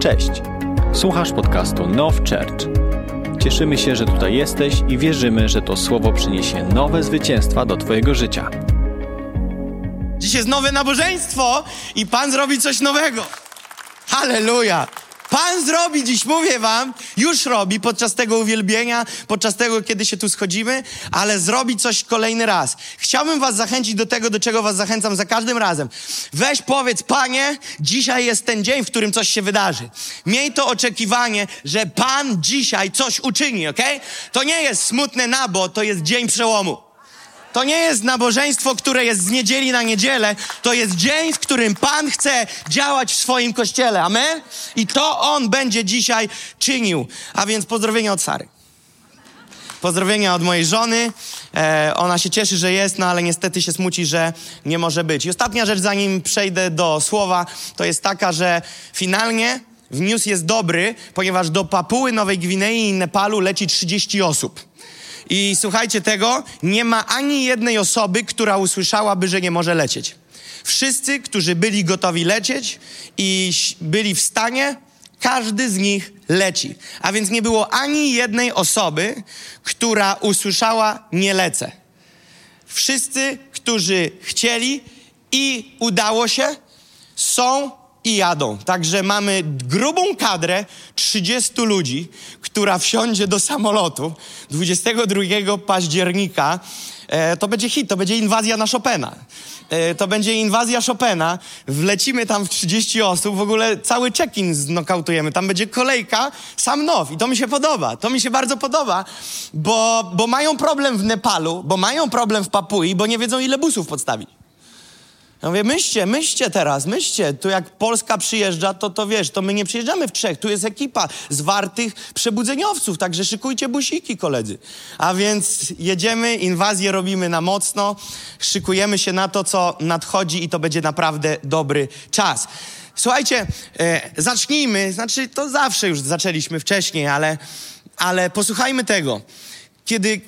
Cześć. Słuchasz podcastu Now Church. Cieszymy się, że tutaj jesteś i wierzymy, że to słowo przyniesie nowe zwycięstwa do Twojego życia. Dziś jest nowe nabożeństwo i Pan zrobi coś nowego. Halleluja! Pan zrobi dziś, mówię wam, już robi podczas tego uwielbienia, podczas tego, kiedy się tu schodzimy, ale zrobi coś kolejny raz. Chciałbym was zachęcić do tego, do czego was zachęcam za każdym razem. Weź powiedz, Panie, dzisiaj jest ten dzień, w którym coś się wydarzy. Miej to oczekiwanie, że Pan dzisiaj coś uczyni, ok? To nie jest smutne nabo, to jest dzień przełomu. To nie jest nabożeństwo, które jest z niedzieli na niedzielę. To jest dzień, w którym Pan chce działać w swoim kościele. Amen? I to On będzie dzisiaj czynił. A więc pozdrowienia od Sary. Pozdrowienia od mojej żony. E, ona się cieszy, że jest, no ale niestety się smuci, że nie może być. I ostatnia rzecz, zanim przejdę do słowa, to jest taka, że finalnie news jest dobry, ponieważ do Papuły Nowej Gwinei i Nepalu leci 30 osób. I słuchajcie tego, nie ma ani jednej osoby, która usłyszałaby, że nie może lecieć. Wszyscy, którzy byli gotowi lecieć i byli w stanie, każdy z nich leci. A więc nie było ani jednej osoby, która usłyszała nie lecę. Wszyscy, którzy chcieli i udało się, są i jadą. Także mamy grubą kadrę 30 ludzi, która wsiądzie do samolotu 22 października. E, to będzie hit, to będzie inwazja na Chopina. E, to będzie inwazja Chopina. Wlecimy tam w 30 osób, w ogóle cały check-in znokautujemy. Tam będzie kolejka, sam now. I to mi się podoba. To mi się bardzo podoba, bo, bo mają problem w Nepalu, bo mają problem w Papui, bo nie wiedzą ile busów podstawić. Ja mówię, myślcie, myślcie teraz, myślcie. Tu jak Polska przyjeżdża, to to wiesz, to my nie przyjeżdżamy w trzech. Tu jest ekipa zwartych przebudzeniowców, także szykujcie busiki, koledzy. A więc jedziemy, inwazję robimy na mocno, szykujemy się na to, co nadchodzi i to będzie naprawdę dobry czas. Słuchajcie, e, zacznijmy, znaczy to zawsze już zaczęliśmy wcześniej, ale, ale posłuchajmy tego. Kiedy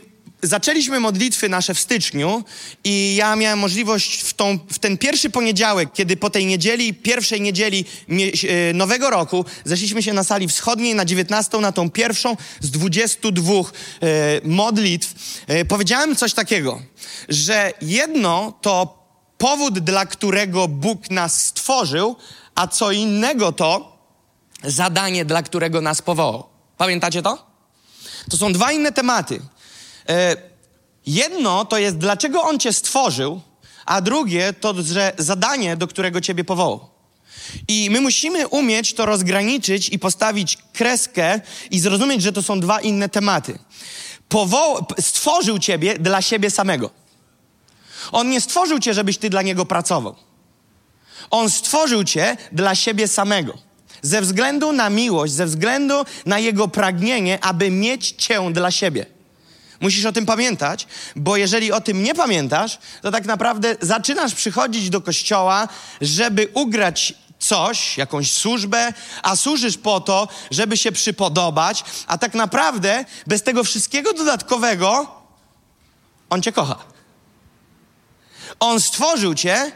zaczęliśmy modlitwy nasze w styczniu i ja miałem możliwość w, tą, w ten pierwszy poniedziałek, kiedy po tej niedzieli, pierwszej niedzieli e, nowego roku, zeszliśmy się na sali wschodniej na 19, na tą pierwszą z 22 e, modlitw, e, powiedziałem coś takiego, że jedno to powód, dla którego Bóg nas stworzył, a co innego to zadanie, dla którego nas powołał. Pamiętacie to? To są dwa inne tematy. E, jedno to jest, dlaczego On cię stworzył, a drugie to, że zadanie, do którego ciebie powołał. I my musimy umieć to rozgraniczyć i postawić kreskę i zrozumieć, że to są dwa inne tematy. Stworzył ciebie dla siebie samego. On nie stworzył cię, żebyś ty dla niego pracował. On stworzył cię dla siebie samego. Ze względu na miłość, ze względu na jego pragnienie, aby mieć cię dla siebie. Musisz o tym pamiętać, bo jeżeli o tym nie pamiętasz, to tak naprawdę zaczynasz przychodzić do kościoła, żeby ugrać coś, jakąś służbę, a służysz po to, żeby się przypodobać, a tak naprawdę bez tego wszystkiego dodatkowego on cię kocha. On stworzył cię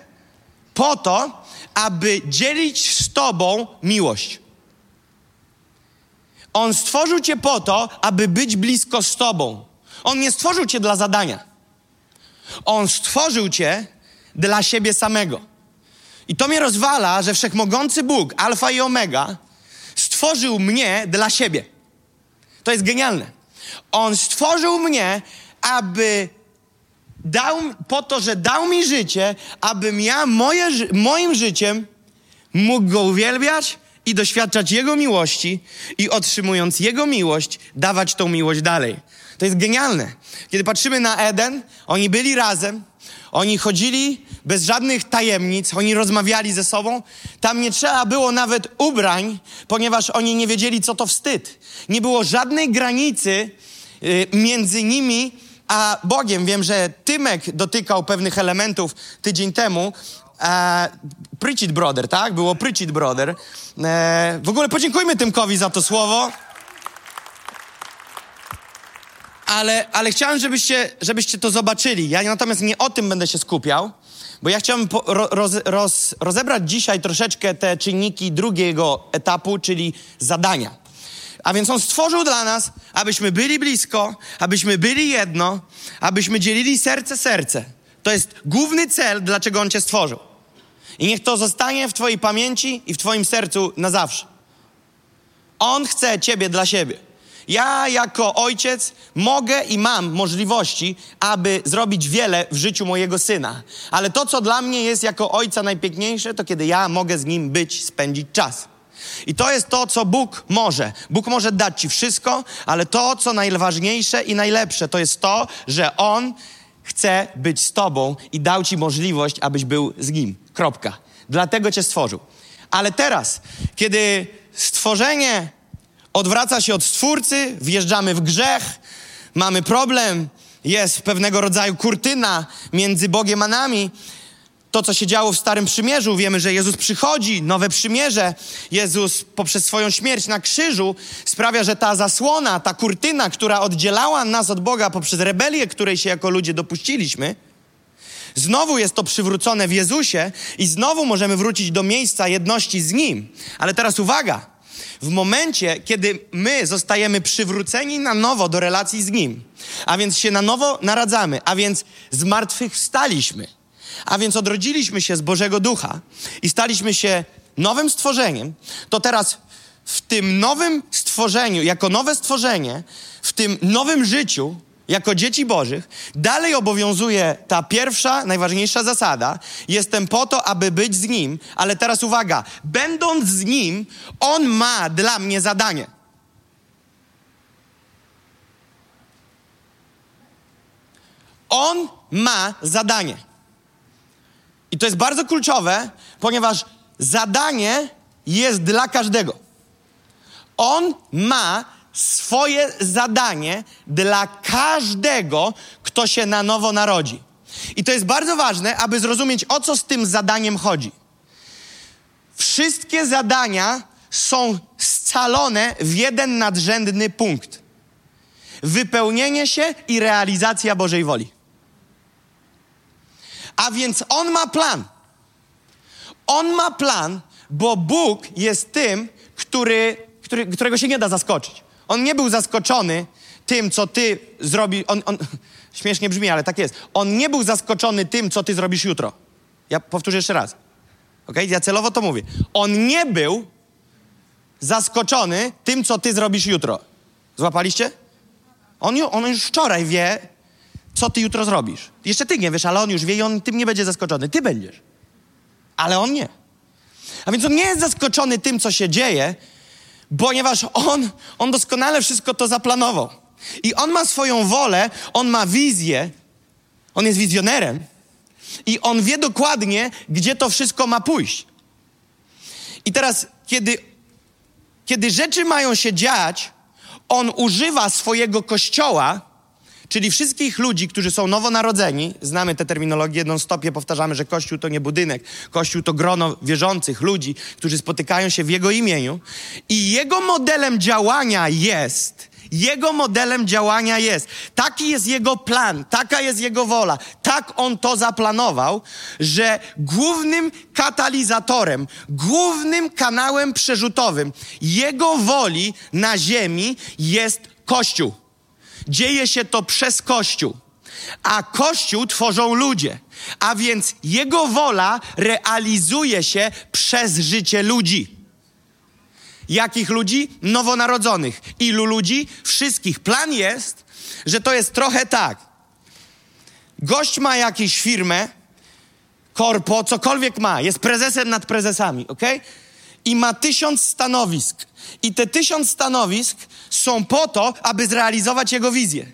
po to, aby dzielić z tobą miłość. On stworzył cię po to, aby być blisko z tobą. On nie stworzył cię dla zadania. On stworzył cię dla siebie samego. I to mnie rozwala, że wszechmogący Bóg, Alfa i Omega, stworzył mnie dla siebie. To jest genialne. On stworzył mnie, aby dał, po to, że dał mi życie, abym ja moje, moim życiem mógł Go uwielbiać i doświadczać Jego miłości i otrzymując Jego miłość, dawać tą miłość dalej. To jest genialne. Kiedy patrzymy na Eden, oni byli razem, oni chodzili bez żadnych tajemnic, oni rozmawiali ze sobą. Tam nie trzeba było nawet ubrań, ponieważ oni nie wiedzieli, co to wstyd. Nie było żadnej granicy y, między nimi a Bogiem. Wiem, że Tymek dotykał pewnych elementów tydzień temu. E, Preach it brother, tak? Było Preach it brother. E, w ogóle podziękujmy Tymkowi za to słowo. Ale, ale chciałem, żebyście, żebyście to zobaczyli. Ja natomiast nie o tym będę się skupiał, Bo ja chciałbym po, roz, roz, rozebrać dzisiaj troszeczkę te czynniki drugiego etapu, czyli zadania. A więc On stworzył dla nas, abyśmy byli blisko, abyśmy byli jedno, abyśmy dzielili serce serce. To jest główny cel, dlaczego On Cię stworzył. I niech to zostanie w Twojej pamięci i w Twoim sercu na zawsze. On chce Ciebie dla siebie. Ja jako ojciec mogę i mam możliwości, aby zrobić wiele w życiu mojego syna. Ale to, co dla mnie jest jako ojca najpiękniejsze, to kiedy ja mogę z nim być, spędzić czas. I to jest to, co Bóg może. Bóg może dać ci wszystko, ale to, co najważniejsze i najlepsze, to jest to, że On chce być z Tobą i dał Ci możliwość, abyś był z Nim. Kropka. Dlatego Cię stworzył. Ale teraz, kiedy stworzenie odwraca się od Stwórcy, wjeżdżamy w grzech, mamy problem, jest pewnego rodzaju kurtyna między Bogiem a nami, to, co się działo w Starym Przymierzu. Wiemy, że Jezus przychodzi, nowe przymierze. Jezus poprzez swoją śmierć na krzyżu sprawia, że ta zasłona, ta kurtyna, która oddzielała nas od Boga poprzez rebelię, której się jako ludzie dopuściliśmy, znowu jest to przywrócone w Jezusie i znowu możemy wrócić do miejsca jedności z Nim. Ale teraz uwaga, w momencie, kiedy my zostajemy przywróceni na nowo do relacji z Nim, a więc się na nowo naradzamy, a więc zmartwychwstaliśmy, a więc odrodziliśmy się z Bożego Ducha i staliśmy się nowym stworzeniem, to teraz w tym nowym stworzeniu, jako nowe stworzenie, w tym nowym życiu, jako dzieci Bożych, dalej obowiązuje ta pierwsza, najważniejsza zasada. Jestem po to, aby być z Nim, ale teraz uwaga, będąc z Nim, On ma dla mnie zadanie. On ma zadanie. I to jest bardzo kluczowe, ponieważ zadanie jest dla każdego. On ma swoje zadanie dla każdego, kto się na nowo narodzi. I to jest bardzo ważne, aby zrozumieć, o co z tym zadaniem chodzi. Wszystkie zadania są scalone w jeden nadrzędny punkt: wypełnienie się i realizacja Bożej woli. A więc on ma plan. On ma plan, bo Bóg jest tym, który, który, którego się nie da zaskoczyć. On nie był zaskoczony tym, co ty zrobisz. On, on, śmiesznie brzmi, ale tak jest. On nie był zaskoczony tym, co ty zrobisz jutro. Ja powtórzę jeszcze raz. Ok? Ja celowo to mówię. On nie był zaskoczony tym, co ty zrobisz jutro. Złapaliście? On, on już wczoraj wie, co ty jutro zrobisz. Jeszcze ty nie wiesz, ale on już wie i on tym nie będzie zaskoczony. Ty będziesz. Ale on nie. A więc on nie jest zaskoczony tym, co się dzieje, ponieważ on, on doskonale wszystko to zaplanował. I on ma swoją wolę, on ma wizję, on jest wizjonerem i on wie dokładnie, gdzie to wszystko ma pójść. I teraz, kiedy, kiedy rzeczy mają się dziać, on używa swojego kościoła, Czyli wszystkich ludzi, którzy są nowonarodzeni, znamy tę terminologię, non-stopie powtarzamy, że Kościół to nie budynek, Kościół to grono wierzących ludzi, którzy spotykają się w Jego imieniu. I Jego modelem działania jest, Jego modelem działania jest, taki jest Jego plan, taka jest Jego wola, tak On to zaplanował, że głównym katalizatorem, głównym kanałem przerzutowym Jego woli na ziemi jest Kościół. Dzieje się to przez Kościół. A Kościół tworzą ludzie. A więc Jego wola realizuje się przez życie ludzi. Jakich ludzi? Nowonarodzonych. Ilu ludzi? Wszystkich. Plan jest, że to jest trochę tak. Gość ma jakąś firmę, korpo, cokolwiek ma, jest prezesem nad prezesami, ok? I ma tysiąc stanowisk. I te tysiąc stanowisk są po to, aby zrealizować jego wizję.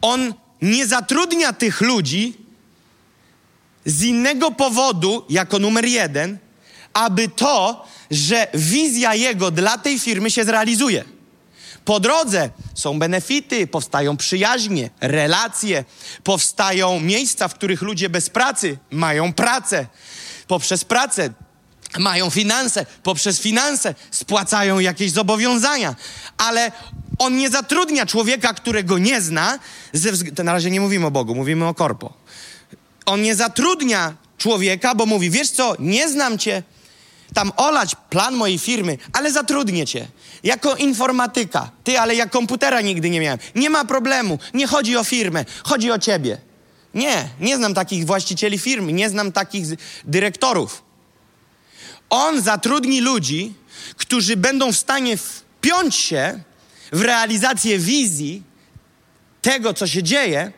On nie zatrudnia tych ludzi z innego powodu, jako numer jeden, aby to, że wizja jego dla tej firmy się zrealizuje. Po drodze są benefity, powstają przyjaźnie, relacje, powstają miejsca, w których ludzie bez pracy mają pracę. Poprzez pracę mają finanse, poprzez finanse spłacają jakieś zobowiązania, ale on nie zatrudnia człowieka, którego nie zna, ze, na razie nie mówimy o Bogu, mówimy o korpo. on nie zatrudnia człowieka, bo mówi, wiesz co, nie znam cię, tam olać plan mojej firmy, ale zatrudnię cię. Jako informatyka. Ty, ale ja komputera nigdy nie miałem. Nie ma problemu. Nie chodzi o firmę, chodzi o ciebie. Nie, nie znam takich właścicieli firmy, nie znam takich dyrektorów. On zatrudni ludzi, którzy będą w stanie wpiąć się w realizację wizji tego, co się dzieje,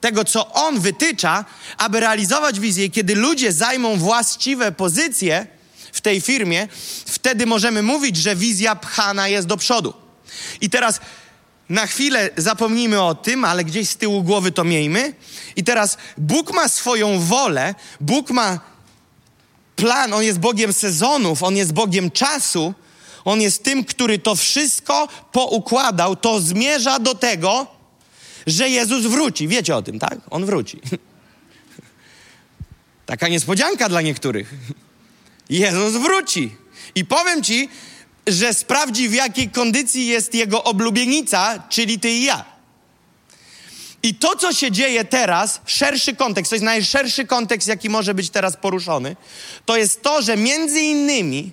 tego, co on wytycza, aby realizować wizję. Kiedy ludzie zajmą właściwe pozycje w tej firmie, wtedy możemy mówić, że wizja pchana jest do przodu. I teraz na chwilę zapomnijmy o tym, ale gdzieś z tyłu głowy to miejmy. I teraz Bóg ma swoją wolę, Bóg ma plan, On jest Bogiem sezonów, On jest Bogiem czasu, On jest tym, który to wszystko poukładał. To zmierza do tego, że Jezus wróci. Wiecie o tym, tak? On wróci. Taka niespodzianka dla niektórych. Jezus wróci. I powiem ci, że sprawdzi, w jakiej kondycji jest jego oblubienica, czyli ty i ja. I to, co się dzieje teraz, szerszy kontekst, to jest najszerszy kontekst, jaki może być teraz poruszony, to jest to, że między innymi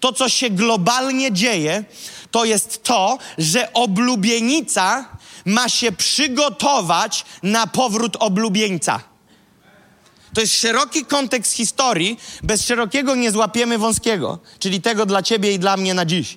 to, co się globalnie dzieje, to jest to, że oblubienica ma się przygotować na powrót oblubieńca. To jest szeroki kontekst historii. Bez szerokiego nie złapiemy wąskiego, czyli tego dla ciebie i dla mnie na dziś.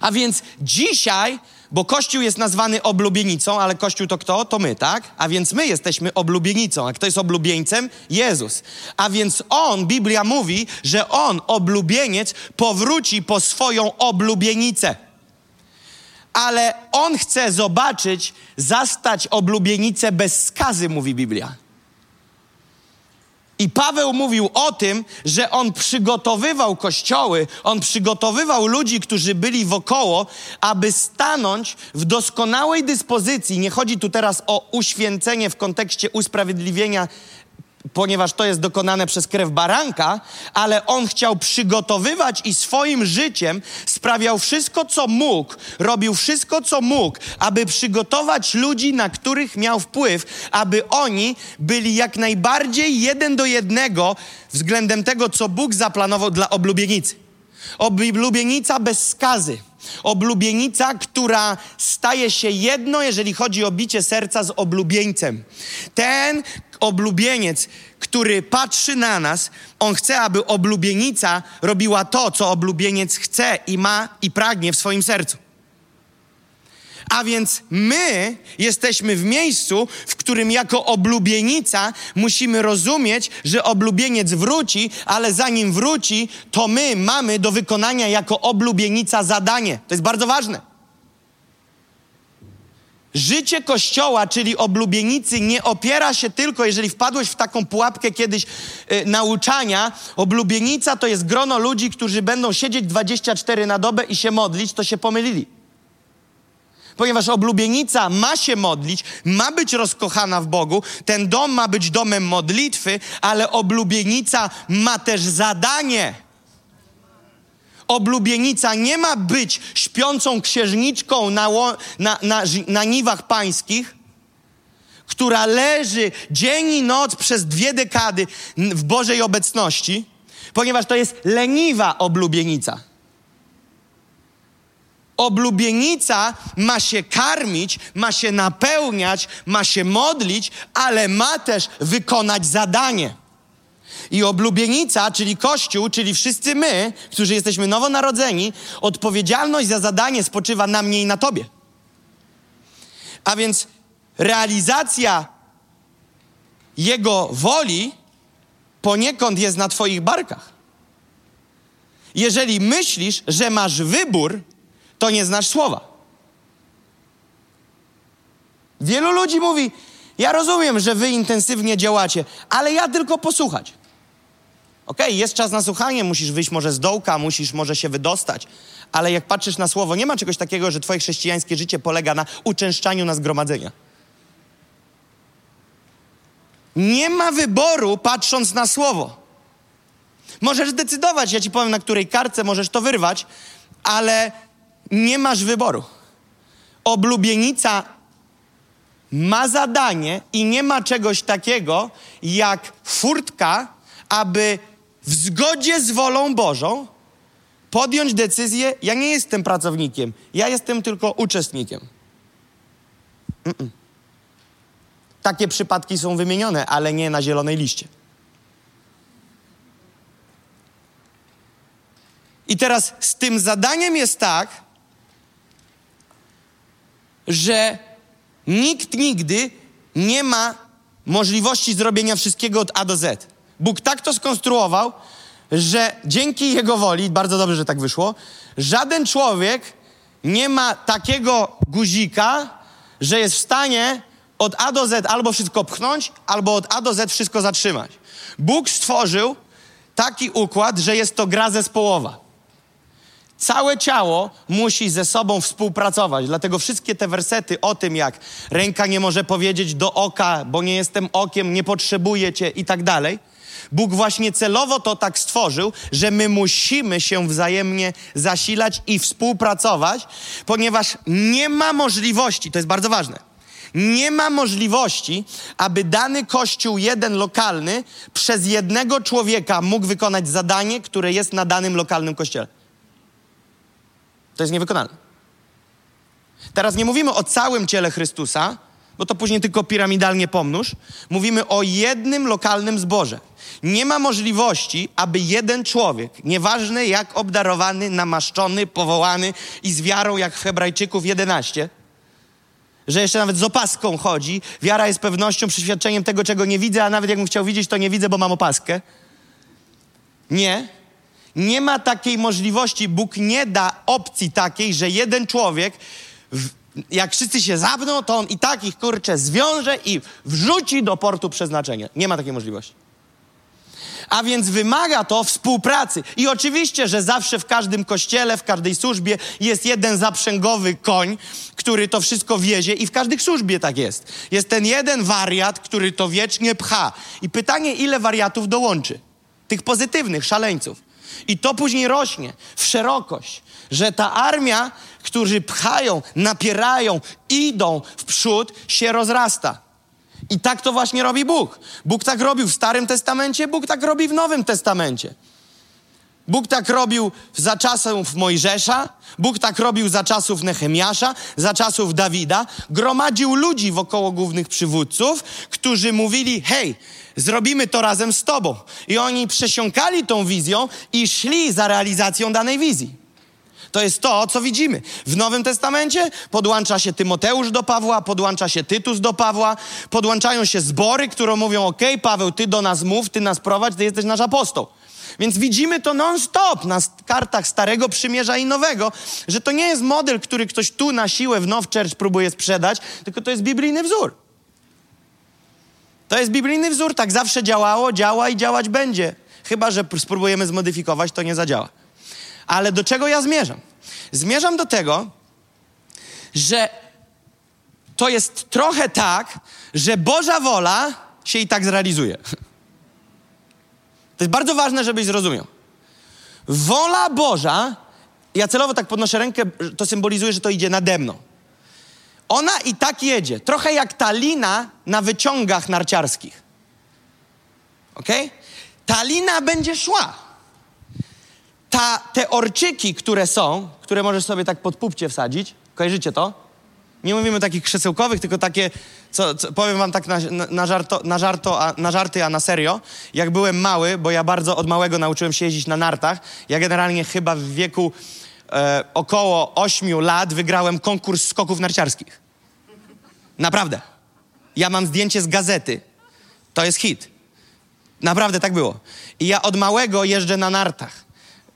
A więc dzisiaj, bo Kościół jest nazwany oblubienicą, ale Kościół to kto? To my, tak? A więc my jesteśmy oblubienicą. A kto jest oblubieńcem? Jezus. A więc On, Biblia mówi, że On, oblubieniec, powróci po swoją oblubienicę ale on chce zobaczyć, zastać oblubienicę bez skazy, mówi Biblia. I Paweł mówił o tym, że on przygotowywał kościoły, on przygotowywał ludzi, którzy byli wokoło, aby stanąć w doskonałej dyspozycji. Nie chodzi tu teraz o uświęcenie w kontekście usprawiedliwienia ponieważ to jest dokonane przez krew baranka, ale on chciał przygotowywać i swoim życiem sprawiał wszystko, co mógł, robił wszystko, co mógł, aby przygotować ludzi, na których miał wpływ, aby oni byli jak najbardziej jeden do jednego względem tego, co Bóg zaplanował dla oblubienicy. Oblubienica bez skazy. Oblubienica, która staje się jedno, jeżeli chodzi o bicie serca z oblubieńcem. Ten, oblubieniec, który patrzy na nas, on chce, aby oblubienica robiła to, co oblubieniec chce i ma i pragnie w swoim sercu. A więc my jesteśmy w miejscu, w którym jako oblubienica musimy rozumieć, że oblubieniec wróci, ale zanim wróci, to my mamy do wykonania jako oblubienica zadanie. To jest bardzo ważne. Życie Kościoła, czyli oblubienicy, nie opiera się tylko, jeżeli wpadłeś w taką pułapkę kiedyś y, nauczania, oblubienica to jest grono ludzi, którzy będą siedzieć 24 na dobę i się modlić, to się pomylili. Ponieważ oblubienica ma się modlić, ma być rozkochana w Bogu, ten dom ma być domem modlitwy, ale oblubienica ma też zadanie – oblubienica nie ma być śpiącą księżniczką na, na, na, na niwach pańskich, która leży dzień i noc przez dwie dekady w Bożej obecności, ponieważ to jest leniwa oblubienica. Oblubienica ma się karmić, ma się napełniać, ma się modlić, ale ma też wykonać zadanie. I oblubienica, czyli Kościół, czyli wszyscy my, którzy jesteśmy nowonarodzeni, odpowiedzialność za zadanie spoczywa na mnie i na Tobie. A więc realizacja Jego woli poniekąd jest na Twoich barkach. Jeżeli myślisz, że masz wybór, to nie znasz słowa. Wielu ludzi mówi: Ja rozumiem, że wy intensywnie działacie, ale ja tylko posłuchać. Okej, okay, jest czas na słuchanie, musisz wyjść może z dołka, musisz może się wydostać, ale jak patrzysz na słowo, nie ma czegoś takiego, że twoje chrześcijańskie życie polega na uczęszczaniu na zgromadzenia. Nie ma wyboru patrząc na słowo. Możesz decydować, ja ci powiem na której kartce możesz to wyrwać, ale nie masz wyboru. Oblubienica ma zadanie i nie ma czegoś takiego jak furtka, aby w zgodzie z wolą Bożą podjąć decyzję: Ja nie jestem pracownikiem, ja jestem tylko uczestnikiem. Mm-mm. Takie przypadki są wymienione, ale nie na zielonej liście. I teraz z tym zadaniem jest tak, że nikt nigdy nie ma możliwości zrobienia wszystkiego od A do Z. Bóg tak to skonstruował, że dzięki Jego woli, bardzo dobrze, że tak wyszło, żaden człowiek nie ma takiego guzika, że jest w stanie od A do Z albo wszystko pchnąć, albo od A do Z wszystko zatrzymać. Bóg stworzył taki układ, że jest to gra zespołowa. Całe ciało musi ze sobą współpracować. Dlatego wszystkie te wersety o tym, jak ręka nie może powiedzieć do oka, bo nie jestem okiem, nie potrzebuję cię i tak dalej. Bóg właśnie celowo to tak stworzył, że my musimy się wzajemnie zasilać i współpracować, ponieważ nie ma możliwości, to jest bardzo ważne, nie ma możliwości, aby dany kościół, jeden lokalny, przez jednego człowieka mógł wykonać zadanie, które jest na danym lokalnym kościele. To jest niewykonalne. Teraz nie mówimy o całym ciele Chrystusa, bo to później tylko piramidalnie pomnóż. Mówimy o jednym lokalnym zborze. Nie ma możliwości, aby jeden człowiek, nieważne jak obdarowany, namaszczony, powołany i z wiarą jak w Hebrajczyków 11, że jeszcze nawet z opaską chodzi. Wiara jest pewnością, przeświadczeniem tego, czego nie widzę, a nawet jakbym chciał widzieć, to nie widzę, bo mam opaskę. Nie. Nie ma takiej możliwości. Bóg nie da opcji takiej, że jeden człowiek, jak wszyscy się zapną, to on i tak ich kurczę zwiąże i wrzuci do portu przeznaczenia. Nie ma takiej możliwości. A więc wymaga to współpracy. I oczywiście, że zawsze w każdym kościele, w każdej służbie jest jeden zaprzęgowy koń, który to wszystko wiezie i w każdej służbie tak jest. Jest ten jeden wariat, który to wiecznie pcha. I pytanie, ile wariatów dołączy? Tych pozytywnych, szaleńców. I to później rośnie w szerokość, że ta armia, którzy pchają, napierają, idą w przód, się rozrasta. I tak to właśnie robi Bóg. Bóg tak robił w Starym Testamencie, Bóg tak robi w Nowym Testamencie. Bóg tak robił za czasów Mojżesza, Bóg tak robił za czasów Nehemiasza, za czasów Dawida. Gromadził ludzi wokoło głównych przywódców, którzy mówili: Hej, zrobimy to razem z Tobą. I oni przesiąkali tą wizją i szli za realizacją danej wizji. To jest to, co widzimy. W Nowym Testamencie podłącza się Tymoteusz do Pawła, podłącza się Tytus do Pawła, podłączają się zbory, które mówią: OK, Paweł, ty do nas mów, ty nas prowadź, ty jesteś nasz apostoł. Więc widzimy to non-stop na kartach Starego Przymierza i Nowego, że to nie jest model, który ktoś tu na siłę w Now Church próbuje sprzedać, tylko to jest biblijny wzór. To jest biblijny wzór, tak zawsze działało, działa i działać będzie. Chyba, że spróbujemy zmodyfikować, to nie zadziała. Ale do czego ja zmierzam? Zmierzam do tego, że to jest trochę tak, że Boża wola się i tak zrealizuje. To jest bardzo ważne, żebyś zrozumiał. Wola Boża, ja celowo tak podnoszę rękę, to symbolizuje, że to idzie nade mną. Ona i tak jedzie. Trochę jak ta lina na wyciągach narciarskich. Ok? Ta lina będzie szła ta, te orczyki, które są, które możesz sobie tak pod pupcie wsadzić, kojarzycie to? Nie mówimy takich krzesełkowych, tylko takie, co, co powiem wam tak na, na, żarto, na, żarto, a, na żarty, a na serio. Jak byłem mały, bo ja bardzo od małego nauczyłem się jeździć na nartach, ja generalnie chyba w wieku e, około 8 lat wygrałem konkurs skoków narciarskich. Naprawdę. Ja mam zdjęcie z gazety. To jest hit. Naprawdę tak było. I ja od małego jeżdżę na nartach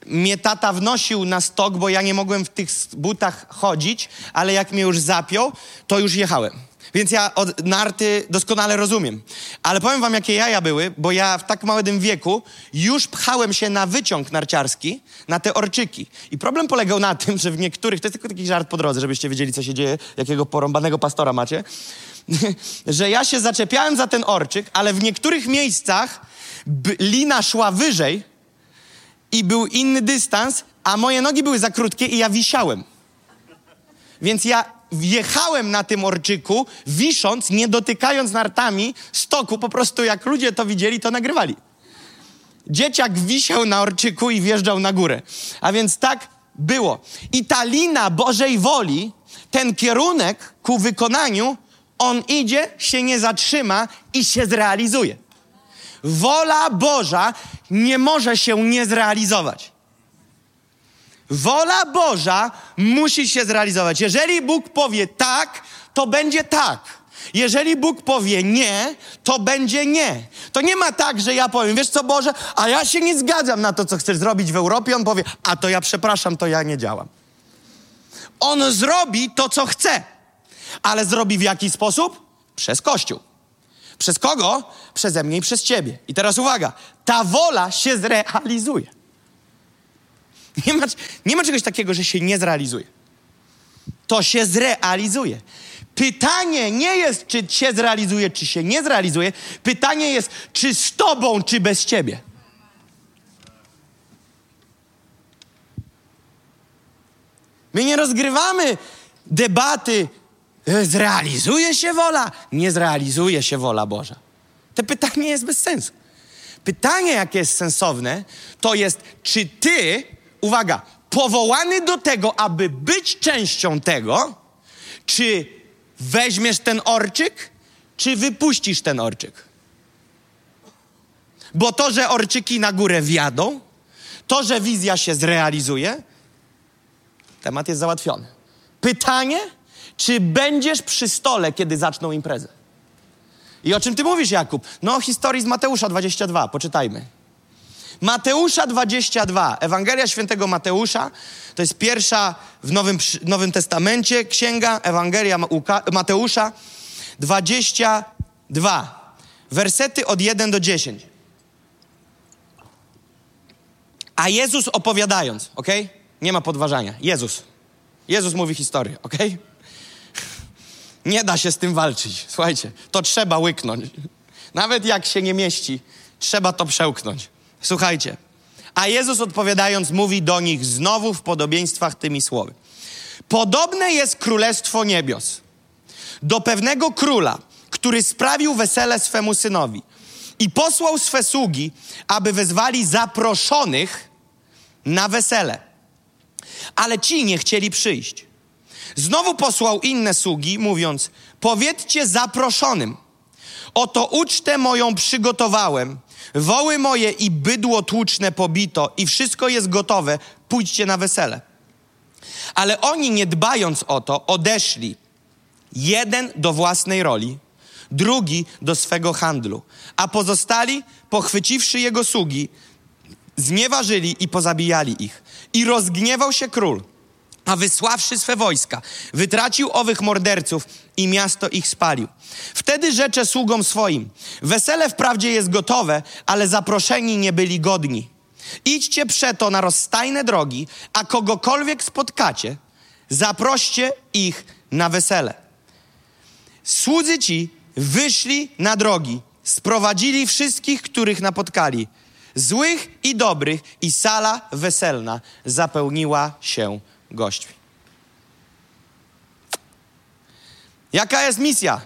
mnie tata wnosił na stok, bo ja nie mogłem w tych butach chodzić, ale jak mnie już zapiął, to już jechałem. Więc ja od narty doskonale rozumiem. Ale powiem wam, jakie jaja były, bo ja w tak małym wieku już pchałem się na wyciąg narciarski, na te orczyki. I problem polegał na tym, że w niektórych, to jest tylko taki żart po drodze, żebyście wiedzieli, co się dzieje, jakiego porąbanego pastora macie, że ja się zaczepiałem za ten orczyk, ale w niektórych miejscach lina szła wyżej, i był inny dystans, a moje nogi były za krótkie i ja wisiałem. Więc ja wjechałem na tym orczyku, wisząc, nie dotykając nartami stoku, po prostu jak ludzie to widzieli, to nagrywali. Dzieciak wisiał na orczyku i wjeżdżał na górę. A więc tak było. I ta lina Bożej woli, ten kierunek ku wykonaniu, on idzie, się nie zatrzyma i się zrealizuje. Wola Boża nie może się nie zrealizować. Wola Boża musi się zrealizować. Jeżeli Bóg powie tak, to będzie tak. Jeżeli Bóg powie nie, to będzie nie. To nie ma tak, że ja powiem, wiesz co Boże, a ja się nie zgadzam na to, co chcesz zrobić w Europie. On powie, a to ja przepraszam, to ja nie działam. On zrobi to, co chce, ale zrobi w jaki sposób? Przez Kościół. Przez kogo? Przeze mnie i przez ciebie. I teraz uwaga, ta wola się zrealizuje. Nie ma, nie ma czegoś takiego, że się nie zrealizuje. To się zrealizuje. Pytanie nie jest, czy się zrealizuje, czy się nie zrealizuje. Pytanie jest, czy z tobą, czy bez ciebie. My nie rozgrywamy debaty, zrealizuje się wola, nie zrealizuje się wola Boża. To pytanie jest bez sensu. Pytanie, jakie jest sensowne, to jest, czy ty, uwaga, powołany do tego, aby być częścią tego, czy weźmiesz ten orczyk, czy wypuścisz ten orczyk? Bo to, że orczyki na górę wjadą, to, że wizja się zrealizuje, temat jest załatwiony. Pytanie, czy będziesz przy stole, kiedy zaczną imprezę? I o czym ty mówisz, Jakub? No, historii z Mateusza 22, poczytajmy. Mateusza 22, Ewangelia Świętego Mateusza, to jest pierwsza w Nowym, Nowym Testamencie księga, Ewangelia Mateusza 22, wersety od 1 do 10. A Jezus opowiadając, ok? Nie ma podważania. Jezus. Jezus mówi historię, ok? Nie da się z tym walczyć. Słuchajcie, to trzeba łyknąć. Nawet jak się nie mieści, trzeba to przełknąć. Słuchajcie. A Jezus odpowiadając mówi do nich znowu w podobieństwach tymi słowy. Podobne jest królestwo niebios do pewnego króla, który sprawił wesele swemu synowi i posłał swe sługi, aby wezwali zaproszonych na wesele. Ale ci nie chcieli przyjść. Znowu posłał inne sługi, mówiąc: Powiedzcie zaproszonym, oto ucztę moją przygotowałem Woły moje i bydło tłuczne pobito i wszystko jest gotowe, pójdźcie na wesele. Ale oni, nie dbając o to, odeszli. Jeden do własnej roli, drugi do swego handlu, a pozostali, pochwyciwszy jego sługi, znieważyli i pozabijali ich. I rozgniewał się król a wysławszy swe wojska, wytracił owych morderców i miasto ich spalił. Wtedy rzecze sługom swoim: Wesele wprawdzie jest gotowe, ale zaproszeni nie byli godni. Idźcie przeto na rozstajne drogi, a kogokolwiek spotkacie, zaproście ich na wesele. Słudzy ci wyszli na drogi, sprowadzili wszystkich, których napotkali, złych i dobrych, i sala weselna zapełniła się gośćmi. Jaka jest misja?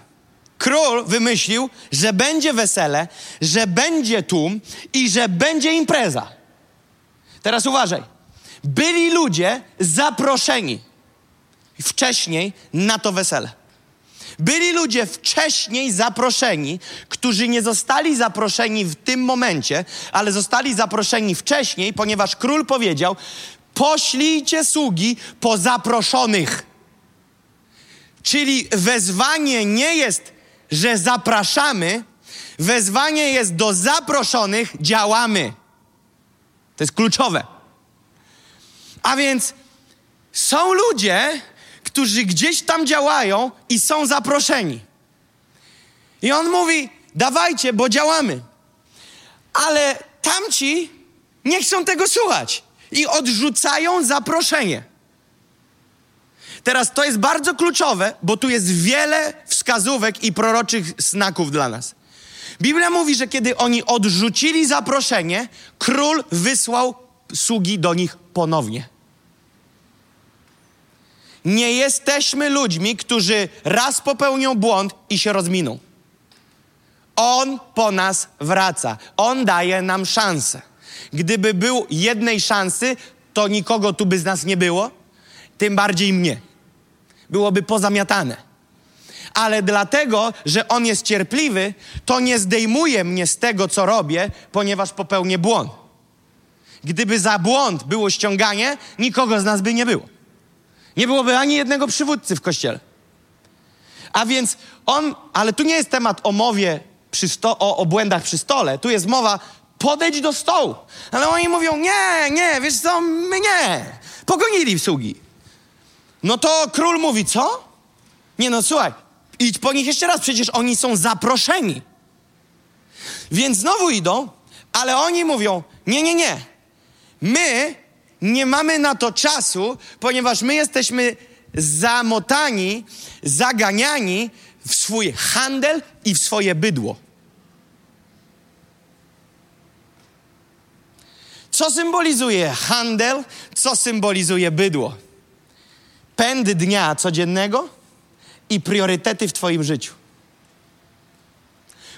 Król wymyślił, że będzie wesele, że będzie tłum i że będzie impreza. Teraz uważaj. Byli ludzie zaproszeni wcześniej na to wesele. Byli ludzie wcześniej zaproszeni, którzy nie zostali zaproszeni w tym momencie, ale zostali zaproszeni wcześniej, ponieważ król powiedział: poślijcie sługi po zaproszonych. Czyli wezwanie nie jest, że zapraszamy, wezwanie jest do zaproszonych, działamy. To jest kluczowe. A więc są ludzie, którzy gdzieś tam działają i są zaproszeni. I on mówi: dawajcie, bo działamy. Ale tamci nie chcą tego słuchać i odrzucają zaproszenie. Teraz to jest bardzo kluczowe, bo tu jest wiele wskazówek i proroczych znaków dla nas. Biblia mówi, że kiedy oni odrzucili zaproszenie, król wysłał sługi do nich ponownie. Nie jesteśmy ludźmi, którzy raz popełnią błąd i się rozminą. On po nas wraca. On daje nam szansę. Gdyby był jednej szansy, to nikogo tu by z nas nie było, tym bardziej mnie. Byłoby pozamiatane. Ale dlatego, że On jest cierpliwy, to nie zdejmuje mnie z tego, co robię, ponieważ popełnię błąd. Gdyby za błąd było ściąganie, nikogo z nas by nie było. Nie byłoby ani jednego przywódcy w kościele. A więc on, ale tu nie jest temat o mowie przy sto, o, o błędach przy stole. Tu jest mowa, podejdź do stołu. Ale oni mówią, nie, nie, wiesz co, my nie. Pogonili sługi. No to król mówi, co? Nie no, słuchaj, idź po nich jeszcze raz, przecież oni są zaproszeni. Więc znowu idą, ale oni mówią, nie, nie, nie. My nie mamy na to czasu, ponieważ my jesteśmy zamotani, zaganiani w swój handel i w swoje bydło. Co symbolizuje handel, co symbolizuje bydło? Pęd dnia codziennego i priorytety w Twoim życiu,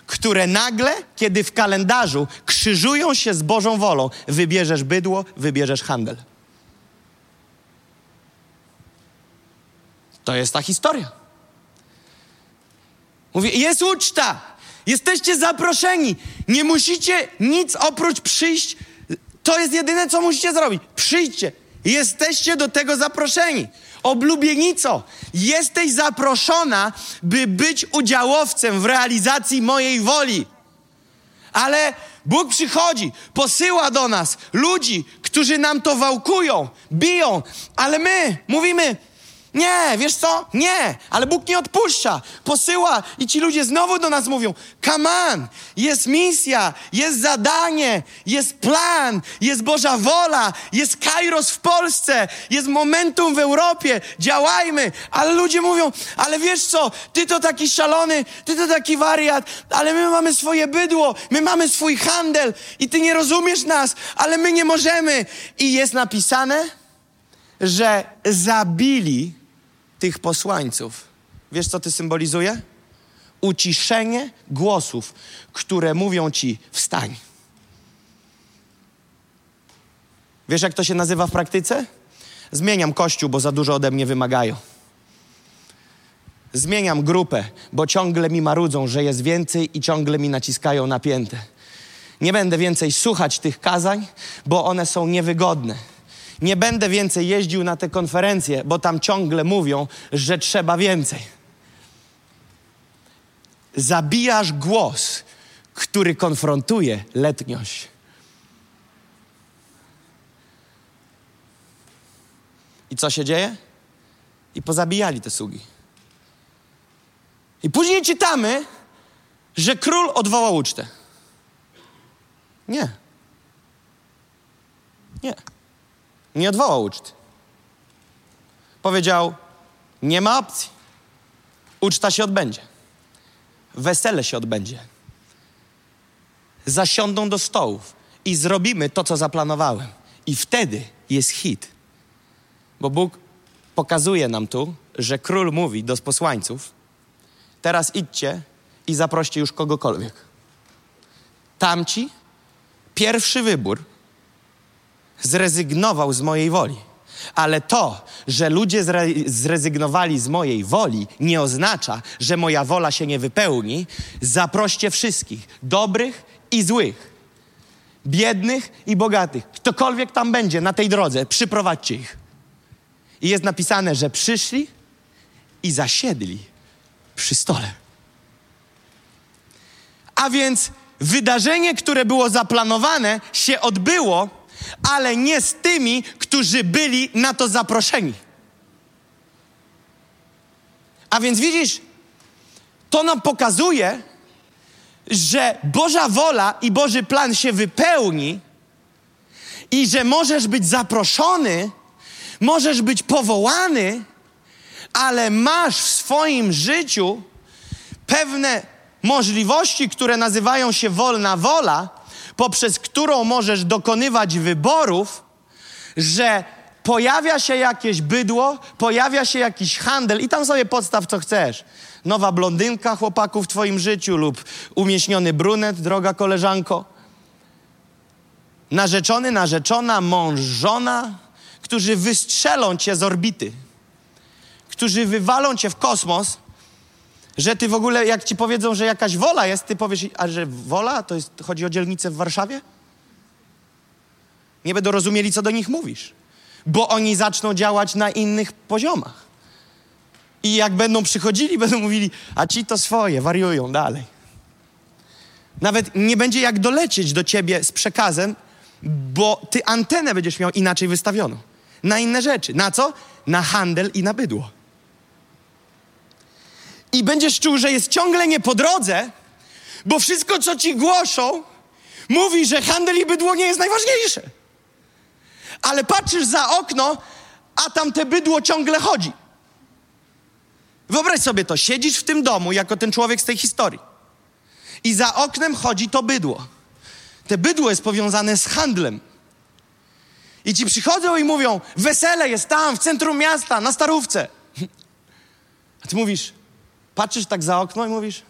które nagle, kiedy w kalendarzu krzyżują się z Bożą wolą, wybierzesz bydło, wybierzesz handel. To jest ta historia. Mówię, jest uczta, jesteście zaproszeni, nie musicie nic oprócz przyjść. To jest jedyne, co musicie zrobić. Przyjdźcie, jesteście do tego zaproszeni. Oblubienico, jesteś zaproszona, by być udziałowcem w realizacji mojej woli. Ale Bóg przychodzi, posyła do nas ludzi, którzy nam to wałkują, biją, ale my mówimy, nie, wiesz co? Nie, ale Bóg nie odpuszcza. Posyła i ci ludzie znowu do nas mówią: Come on, jest misja, jest zadanie, jest plan, jest Boża wola, jest Kairos w Polsce, jest momentum w Europie, działajmy. Ale ludzie mówią: Ale wiesz co? Ty to taki szalony, ty to taki wariat, ale my mamy swoje bydło, my mamy swój handel i ty nie rozumiesz nas, ale my nie możemy. I jest napisane, że zabili tych posłańców. Wiesz, co ty symbolizuje? Uciszenie głosów, które mówią ci wstań. Wiesz, jak to się nazywa w praktyce? Zmieniam kościół, bo za dużo ode mnie wymagają. Zmieniam grupę, bo ciągle mi marudzą, że jest więcej i ciągle mi naciskają napięte. Nie będę więcej słuchać tych kazań, bo one są niewygodne nie będę więcej jeździł na te konferencje, bo tam ciągle mówią, że trzeba więcej. Zabijasz głos, który konfrontuje letniość. I co się dzieje? I pozabijali te sługi. I później czytamy, że król odwołał ucztę. Nie. Nie. Nie odwołał uczty. Powiedział: Nie ma opcji. Uczta się odbędzie. Wesele się odbędzie. Zasiądą do stołów i zrobimy to, co zaplanowałem. I wtedy jest hit. Bo Bóg pokazuje nam tu, że król mówi do posłańców: Teraz idźcie i zaproście już kogokolwiek. Tamci, pierwszy wybór zrezygnował z mojej woli. Ale to, że ludzie zre- zrezygnowali z mojej woli, nie oznacza, że moja wola się nie wypełni. Zaproście wszystkich, dobrych i złych, biednych i bogatych. Ktokolwiek tam będzie na tej drodze, przyprowadźcie ich. I jest napisane, że przyszli i zasiedli przy stole. A więc wydarzenie, które było zaplanowane, się odbyło ale nie z tymi, którzy byli na to zaproszeni. A więc widzisz, to nam pokazuje, że Boża wola i Boży plan się wypełni i że możesz być zaproszony, możesz być powołany, ale masz w swoim życiu pewne możliwości, które nazywają się wolna wola, poprzez którą możesz dokonywać wyborów, że pojawia się jakieś bydło, pojawia się jakiś handel i tam sobie podstaw co chcesz. Nowa blondynka chłopaku w twoim życiu lub umieśniony brunet, droga koleżanko. Narzeczony, narzeczona, mąż, żona, którzy wystrzelą cię z orbity, którzy wywalą cię w kosmos, że ty w ogóle, jak ci powiedzą, że jakaś wola jest, ty powiesz, a że wola, to jest, chodzi o dzielnicę w Warszawie? Nie będą rozumieli, co do nich mówisz, bo oni zaczną działać na innych poziomach. I jak będą przychodzili, będą mówili, a ci to swoje, wariują dalej. Nawet nie będzie jak dolecieć do ciebie z przekazem, bo ty antenę będziesz miał inaczej wystawioną. Na inne rzeczy. Na co? Na handel i na bydło. I będziesz czuł, że jest ciągle nie po drodze, bo wszystko, co ci głoszą, mówi, że handel i bydło nie jest najważniejsze. Ale patrzysz za okno, a tam te bydło ciągle chodzi. Wyobraź sobie to, siedzisz w tym domu jako ten człowiek z tej historii. I za oknem chodzi to bydło. Te bydło jest powiązane z handlem. I ci przychodzą i mówią: Wesele jest tam, w centrum miasta, na starówce. A ty mówisz, patrzysz tak za okno i mówisz: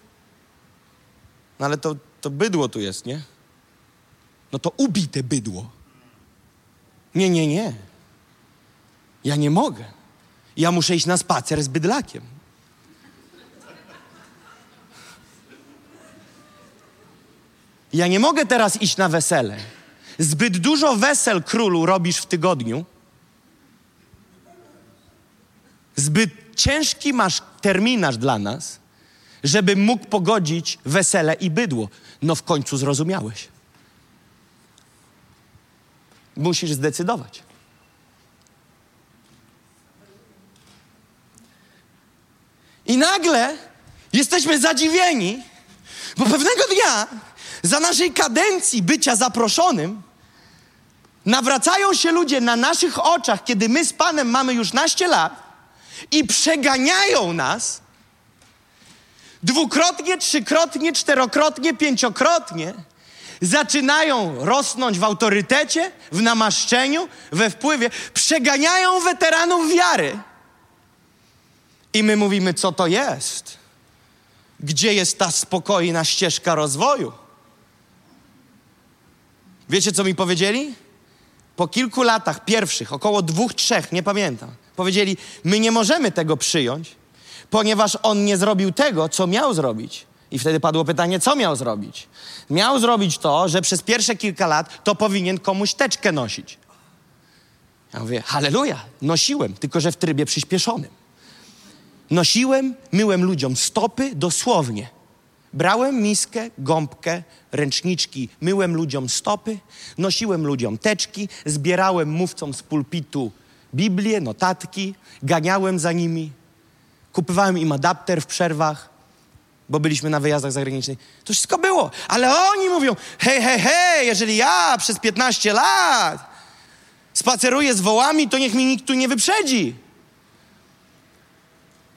No ale to, to bydło tu jest, nie? No to ubite bydło. Nie, nie, nie. Ja nie mogę. Ja muszę iść na spacer z bydlakiem. Ja nie mogę teraz iść na wesele. Zbyt dużo wesel królu robisz w tygodniu. Zbyt ciężki masz terminarz dla nas, żeby mógł pogodzić wesele i bydło. No w końcu zrozumiałeś. Musisz zdecydować. I nagle jesteśmy zadziwieni, bo pewnego dnia za naszej kadencji bycia zaproszonym, nawracają się ludzie na naszych oczach, kiedy my z Panem mamy już naście lat i przeganiają nas dwukrotnie, trzykrotnie, czterokrotnie, pięciokrotnie, zaczynają rosnąć w autorytecie, w namaszczeniu, we wpływie, przeganiają weteranów wiary. I my mówimy, co to jest? Gdzie jest ta spokojna ścieżka rozwoju? Wiecie, co mi powiedzieli? Po kilku latach pierwszych, około dwóch, trzech, nie pamiętam, powiedzieli: My nie możemy tego przyjąć, ponieważ on nie zrobił tego, co miał zrobić. I wtedy padło pytanie, co miał zrobić? Miał zrobić to, że przez pierwsze kilka lat to powinien komuś teczkę nosić. Ja mówię, halleluja, nosiłem, tylko że w trybie przyspieszonym. Nosiłem, myłem ludziom stopy dosłownie. Brałem miskę, gąbkę, ręczniczki, myłem ludziom stopy, nosiłem ludziom teczki, zbierałem mówcom z pulpitu Biblię, notatki, ganiałem za nimi, kupowałem im adapter w przerwach, bo byliśmy na wyjazdach zagranicznych. To wszystko było, ale oni mówią, hej, hej, hej, jeżeli ja przez 15 lat spaceruję z wołami, to niech mi nikt tu nie wyprzedzi.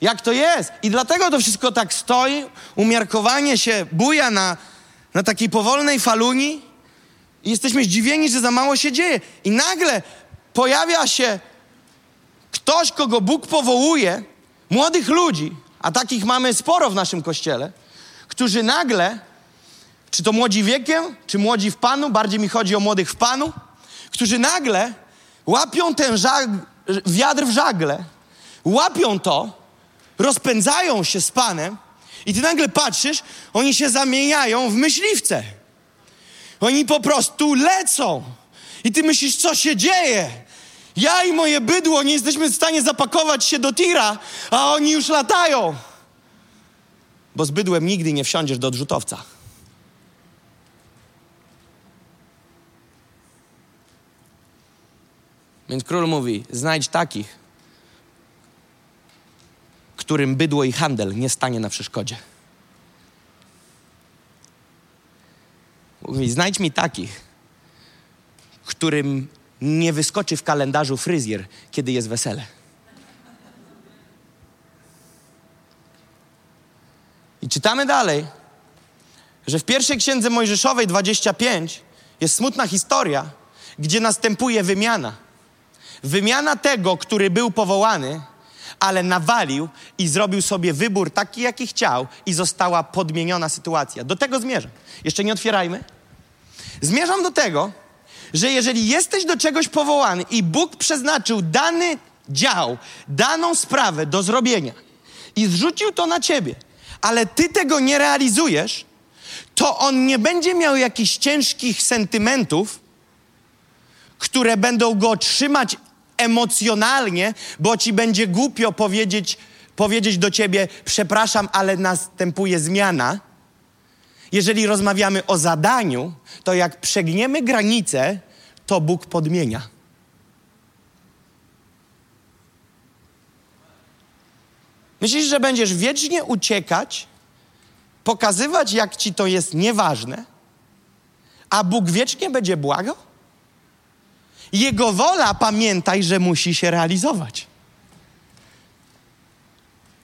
Jak to jest? I dlatego to wszystko tak stoi, umiarkowanie się buja na, na takiej powolnej faluni i jesteśmy zdziwieni, że za mało się dzieje. I nagle pojawia się ktoś, kogo Bóg powołuje, młodych ludzi, a takich mamy sporo w naszym kościele, którzy nagle, czy to młodzi wiekiem, czy młodzi w Panu, bardziej mi chodzi o młodych w Panu, którzy nagle łapią ten żag, wiatr w żagle, łapią to, rozpędzają się z Panem i ty nagle patrzysz, oni się zamieniają w myśliwce. Oni po prostu lecą. I ty myślisz, co się dzieje? Ja i moje bydło nie jesteśmy w stanie zapakować się do tira, a oni już latają. Bo z bydłem nigdy nie wsiądziesz do odrzutowca. Więc król mówi: znajdź takich, którym bydło i handel nie stanie na przeszkodzie. Mówi, znajdź mi takich, którym nie wyskoczy w kalendarzu fryzjer, kiedy jest wesele. I czytamy dalej, że w pierwszej księdze Mojżeszowej 25 jest smutna historia, gdzie następuje wymiana. Wymiana tego, który był powołany, ale nawalił i zrobił sobie wybór taki, jaki chciał, i została podmieniona sytuacja. Do tego zmierzam. Jeszcze nie otwierajmy. Zmierzam do tego, że jeżeli jesteś do czegoś powołany i Bóg przeznaczył dany dział, daną sprawę do zrobienia i zrzucił to na ciebie, ale ty tego nie realizujesz, to on nie będzie miał jakichś ciężkich sentymentów, które będą go trzymać emocjonalnie, bo ci będzie głupio powiedzieć, powiedzieć do ciebie: Przepraszam, ale następuje zmiana. Jeżeli rozmawiamy o zadaniu, to jak przegniemy granicę, to Bóg podmienia. Myślisz, że będziesz wiecznie uciekać, pokazywać, jak ci to jest nieważne, a Bóg wiecznie będzie błagał? Jego wola, pamiętaj, że musi się realizować.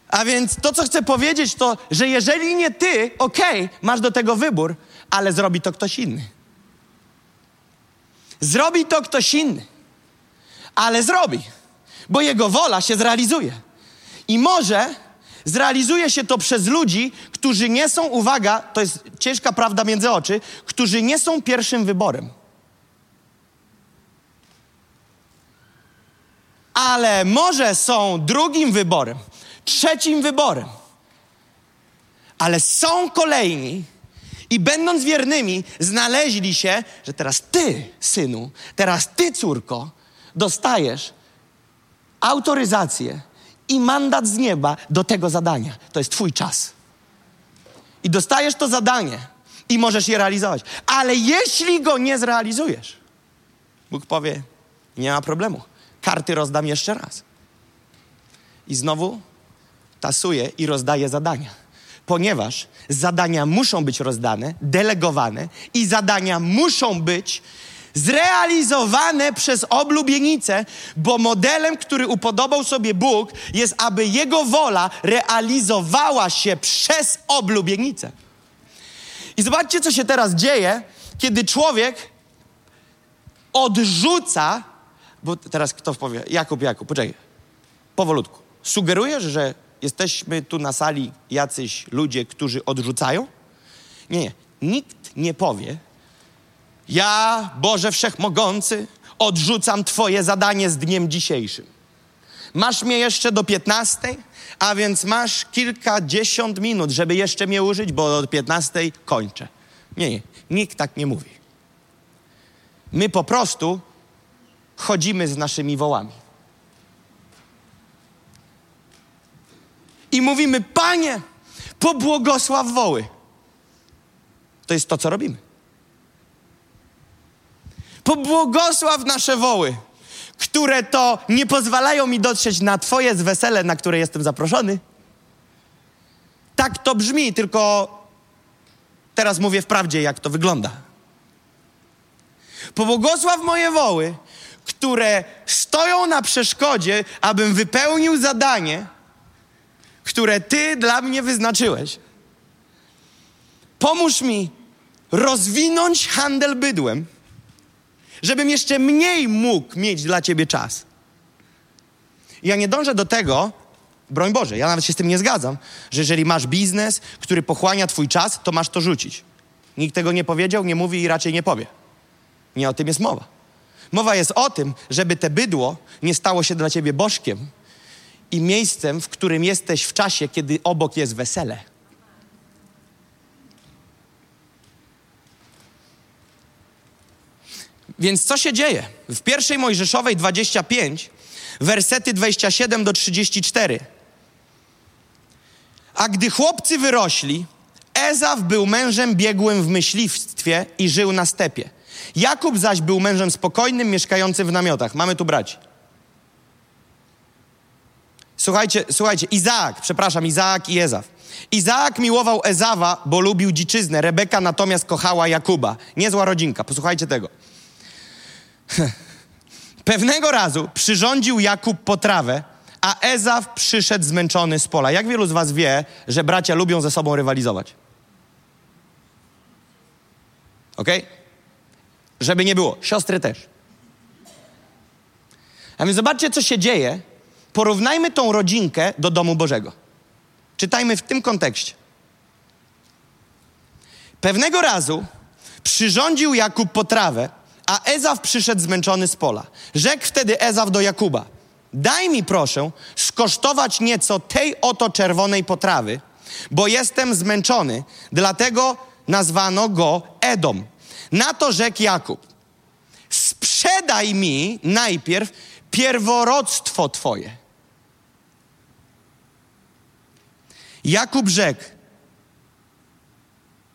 A więc to, co chcę powiedzieć, to, że jeżeli nie ty, okej, okay, masz do tego wybór, ale zrobi to ktoś inny. Zrobi to ktoś inny, ale zrobi, bo jego wola się zrealizuje. I może zrealizuje się to przez ludzi, którzy nie są, uwaga, to jest ciężka prawda między oczy, którzy nie są pierwszym wyborem. Ale może są drugim wyborem, trzecim wyborem. Ale są kolejni i będąc wiernymi, znaleźli się, że teraz ty, synu, teraz ty, córko, dostajesz autoryzację i mandat z nieba do tego zadania. To jest Twój czas. I dostajesz to zadanie i możesz je realizować. Ale jeśli go nie zrealizujesz, Bóg powie: Nie ma problemu. Karty rozdam jeszcze raz. I znowu tasuje i rozdaje zadania. Ponieważ zadania muszą być rozdane, delegowane i zadania muszą być zrealizowane przez oblubienicę, bo modelem, który upodobał sobie Bóg, jest, aby Jego wola realizowała się przez oblubienicę. I zobaczcie, co się teraz dzieje, kiedy człowiek odrzuca, bo teraz kto powie, Jakub, Jakub, poczekaj, powolutku. Sugerujesz, że jesteśmy tu na sali jacyś ludzie, którzy odrzucają? Nie. Nikt nie powie, ja, Boże Wszechmogący, odrzucam Twoje zadanie z dniem dzisiejszym. Masz mnie jeszcze do 15, a więc masz kilkadziesiąt minut, żeby jeszcze mnie użyć, bo do 15 kończę. Nie, nie, nikt tak nie mówi. My po prostu chodzimy z naszymi wołami. I mówimy, Panie, pobłogosław woły. To jest to, co robimy. Pobłogosław nasze woły, które to nie pozwalają mi dotrzeć na Twoje wesele, na które jestem zaproszony. Tak to brzmi, tylko teraz mówię wprawdzie, jak to wygląda. Pobłogosław moje woły, które stoją na przeszkodzie, abym wypełnił zadanie, które Ty dla mnie wyznaczyłeś. Pomóż mi rozwinąć handel bydłem żebym jeszcze mniej mógł mieć dla ciebie czas. Ja nie dążę do tego, broń Boże, ja nawet się z tym nie zgadzam, że jeżeli masz biznes, który pochłania twój czas, to masz to rzucić. Nikt tego nie powiedział, nie mówi i raczej nie powie. Nie o tym jest mowa. Mowa jest o tym, żeby te bydło nie stało się dla ciebie bożkiem i miejscem, w którym jesteś w czasie, kiedy obok jest wesele. Więc co się dzieje? W pierwszej Mojżeszowej 25, wersety 27 do 34. A gdy chłopcy wyrośli, Ezaw był mężem biegłym w myśliwstwie i żył na stepie. Jakub zaś był mężem spokojnym, mieszkającym w namiotach. Mamy tu braci. Słuchajcie, słuchajcie, Izaak, przepraszam, Izaak i Ezaw. Izaak miłował Ezawa, bo lubił dziczyznę. Rebeka natomiast kochała Jakuba. Niezła rodzinka, posłuchajcie tego. Pewnego razu przyrządził Jakub potrawę, a Ezaw przyszedł zmęczony z pola. Jak wielu z was wie, że bracia lubią ze sobą rywalizować? Ok? Żeby nie było. Siostry też. A więc zobaczcie, co się dzieje. Porównajmy tą rodzinkę do domu Bożego. Czytajmy w tym kontekście. Pewnego razu przyrządził Jakub potrawę, a Ezaw przyszedł zmęczony z pola. Rzekł wtedy Ezaw do Jakuba: Daj mi proszę skosztować nieco tej oto czerwonej potrawy, bo jestem zmęczony, dlatego nazwano go Edom. Na to rzekł Jakub: Sprzedaj mi najpierw pierworodstwo twoje. Jakub rzekł,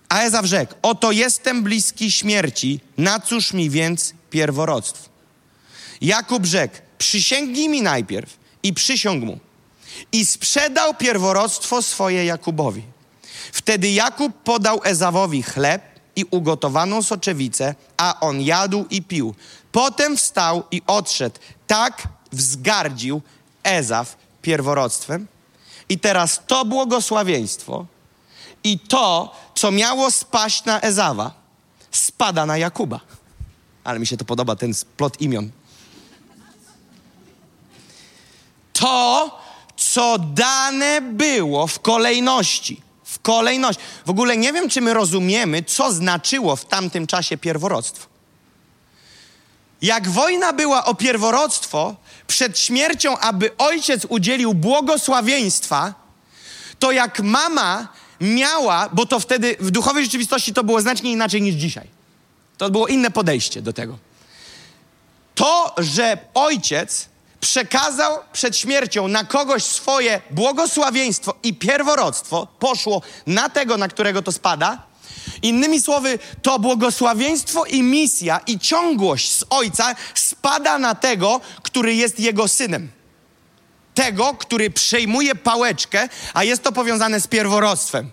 a Ezaw rzekł, oto jestem bliski śmierci, na cóż mi więc pierworodstwo? Jakub rzekł, przysięgnij mi najpierw i przysiąg mu. I sprzedał pierworodstwo swoje Jakubowi. Wtedy Jakub podał Ezawowi chleb i ugotowaną soczewicę, a on jadł i pił. Potem wstał i odszedł. Tak wzgardził Ezaw pierworodstwem. I teraz to błogosławieństwo i to, co miało spaść na Ezawa, spada na Jakuba. Ale mi się to podoba, ten splot imion. To, co dane było w kolejności. W kolejności. W ogóle nie wiem, czy my rozumiemy, co znaczyło w tamtym czasie pierworodstwo. Jak wojna była o pierworodstwo, przed śmiercią, aby ojciec udzielił błogosławieństwa, to jak mama miała, bo to wtedy w duchowej rzeczywistości to było znacznie inaczej niż dzisiaj. To było inne podejście do tego. To, że ojciec przekazał przed śmiercią na kogoś swoje błogosławieństwo i pierworodstwo, poszło na tego, na którego to spada. Innymi słowy, to błogosławieństwo i misja i ciągłość z ojca spada na tego, który jest jego synem tego, który przejmuje pałeczkę, a jest to powiązane z pierworodstwem.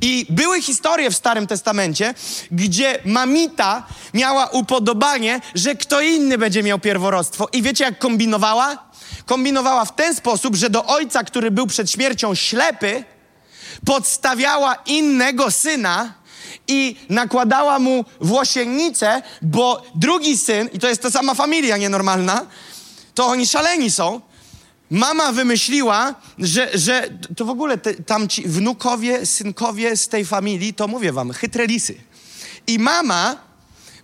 I były historie w Starym Testamencie, gdzie mamita miała upodobanie, że kto inny będzie miał pierworodstwo. I wiecie, jak kombinowała? Kombinowała w ten sposób, że do ojca, który był przed śmiercią ślepy, podstawiała innego syna i nakładała mu włosiennicę, bo drugi syn, i to jest ta sama familia nienormalna, to oni szaleni są, Mama wymyśliła, że, że to w ogóle te, tam ci wnukowie, synkowie z tej familii, to mówię wam, chytre lisy. I mama,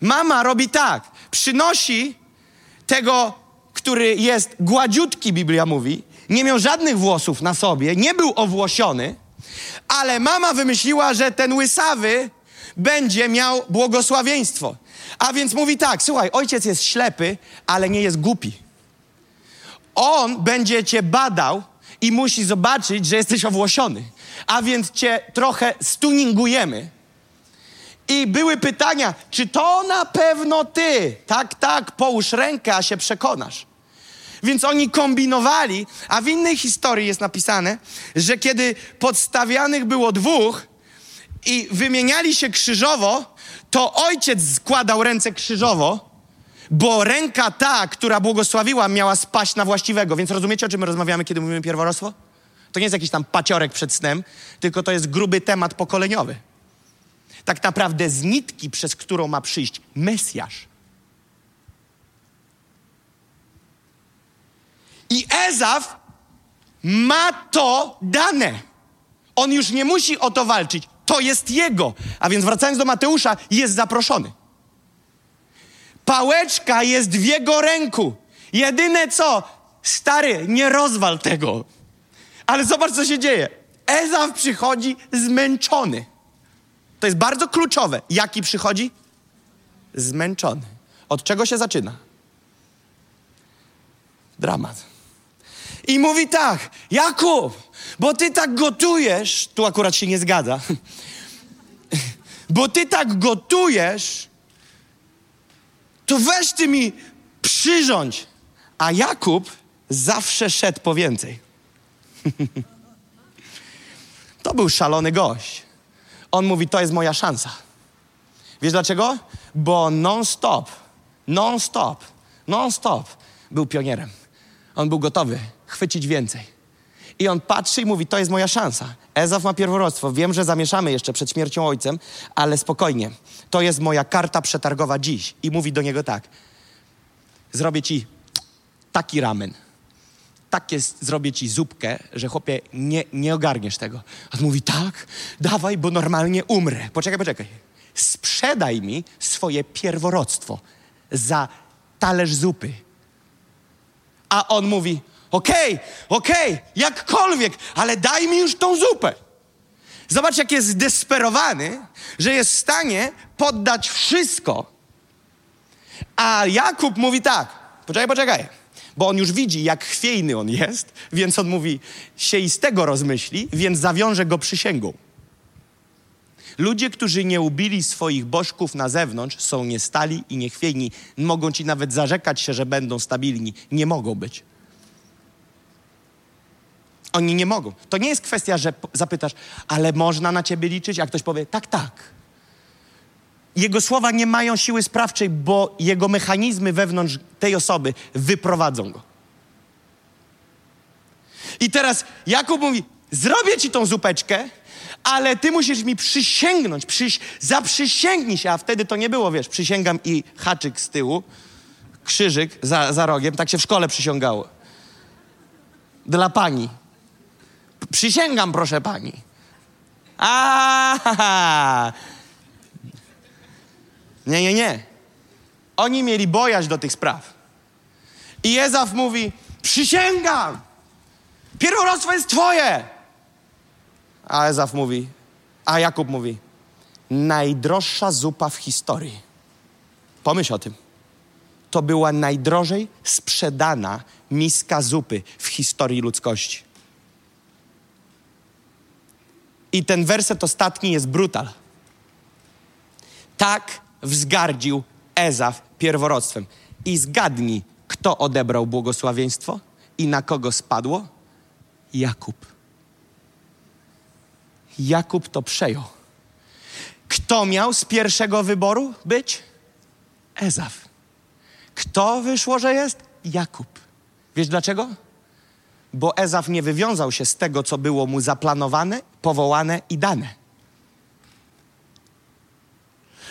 mama robi tak, przynosi tego, który jest gładziutki, Biblia mówi, nie miał żadnych włosów na sobie, nie był owłosiony, ale mama wymyśliła, że ten łysawy będzie miał błogosławieństwo. A więc mówi tak, słuchaj, ojciec jest ślepy, ale nie jest głupi. On będzie cię badał i musi zobaczyć, że jesteś owłosiony. A więc cię trochę stuningujemy. I były pytania, czy to na pewno ty? Tak, tak, połóż rękę, a się przekonasz. Więc oni kombinowali, a w innej historii jest napisane, że kiedy podstawianych było dwóch i wymieniali się krzyżowo, to ojciec składał ręce krzyżowo, bo ręka ta, która błogosławiła, miała spaść na właściwego. Więc rozumiecie, o czym my rozmawiamy, kiedy mówimy pierworodstwo? To nie jest jakiś tam paciorek przed snem, tylko to jest gruby temat pokoleniowy. Tak naprawdę z nitki, przez którą ma przyjść Mesjasz. I Ezaf ma to dane. On już nie musi o to walczyć. To jest jego. A więc wracając do Mateusza, jest zaproszony. Pałeczka jest w jego ręku. Jedyne co, stary, nie rozwal tego. Ale zobacz, co się dzieje. Ezaf przychodzi zmęczony. To jest bardzo kluczowe. Jaki przychodzi? Zmęczony. Od czego się zaczyna? Dramat. I mówi tak, Jakub, bo ty tak gotujesz, tu akurat się nie zgadza, bo ty tak gotujesz, to weź ty mi przyrządź. A Jakub zawsze szedł po więcej. to był szalony gość. On mówi, to jest moja szansa. Wiesz dlaczego? Bo non-stop, non-stop, non-stop był pionierem. On był gotowy chwycić więcej. I on patrzy i mówi, to jest moja szansa. Ezaf ma pierworodstwo. Wiem, że zamieszamy jeszcze przed śmiercią ojcem, ale spokojnie. To jest moja karta przetargowa dziś. I mówi do niego tak. Zrobię ci taki ramen. Takie zrobię ci zupkę, że chłopie, nie, nie ogarniesz tego. On mówi, tak, dawaj, bo normalnie umrę. Poczekaj, poczekaj. Sprzedaj mi swoje pierworództwo za talerz zupy. A on mówi, okej, okay, okej, okay, jakkolwiek, ale daj mi już tą zupę. Zobacz, jak jest zdesperowany, że jest w stanie poddać wszystko. A Jakub mówi tak, poczekaj, poczekaj, bo on już widzi, jak chwiejny on jest, więc on mówi, się i z tego rozmyśli, więc zawiąże go przysięgą. Ludzie, którzy nie ubili swoich bożków na zewnątrz, są niestali i niechwiejni. Mogą ci nawet zarzekać się, że będą stabilni. Nie mogą być. Oni nie mogą. To nie jest kwestia, że zapytasz, ale można na ciebie liczyć? A ktoś powie, tak, tak. Jego słowa nie mają siły sprawczej, bo jego mechanizmy wewnątrz tej osoby wyprowadzą go. I teraz Jakub mówi: Zrobię ci tą zupeczkę, ale ty musisz mi przysięgnąć, przyś, zaprzysięgnij się, a wtedy to nie było, wiesz, przysięgam i haczyk z tyłu, krzyżyk za, za rogiem, tak się w szkole przysięgało. Dla pani. Przysięgam, proszę pani. A, nie, nie, nie. Oni mieli bojać do tych spraw. I Jezaf mówi: Przysięgam! Pierworodstwo jest twoje! A Ezaf mówi, a Jakub mówi, najdroższa zupa w historii. Pomyśl o tym. To była najdrożej sprzedana miska zupy w historii ludzkości. I ten werset ostatni jest brutal. Tak wzgardził Ezaf pierworodstwem. I zgadnij, kto odebrał błogosławieństwo i na kogo spadło? Jakub. Jakub to przejął. Kto miał z pierwszego wyboru być? Ezaf. Kto wyszło, że jest? Jakub. Wiesz dlaczego? Bo Ezaf nie wywiązał się z tego, co było mu zaplanowane, powołane i dane.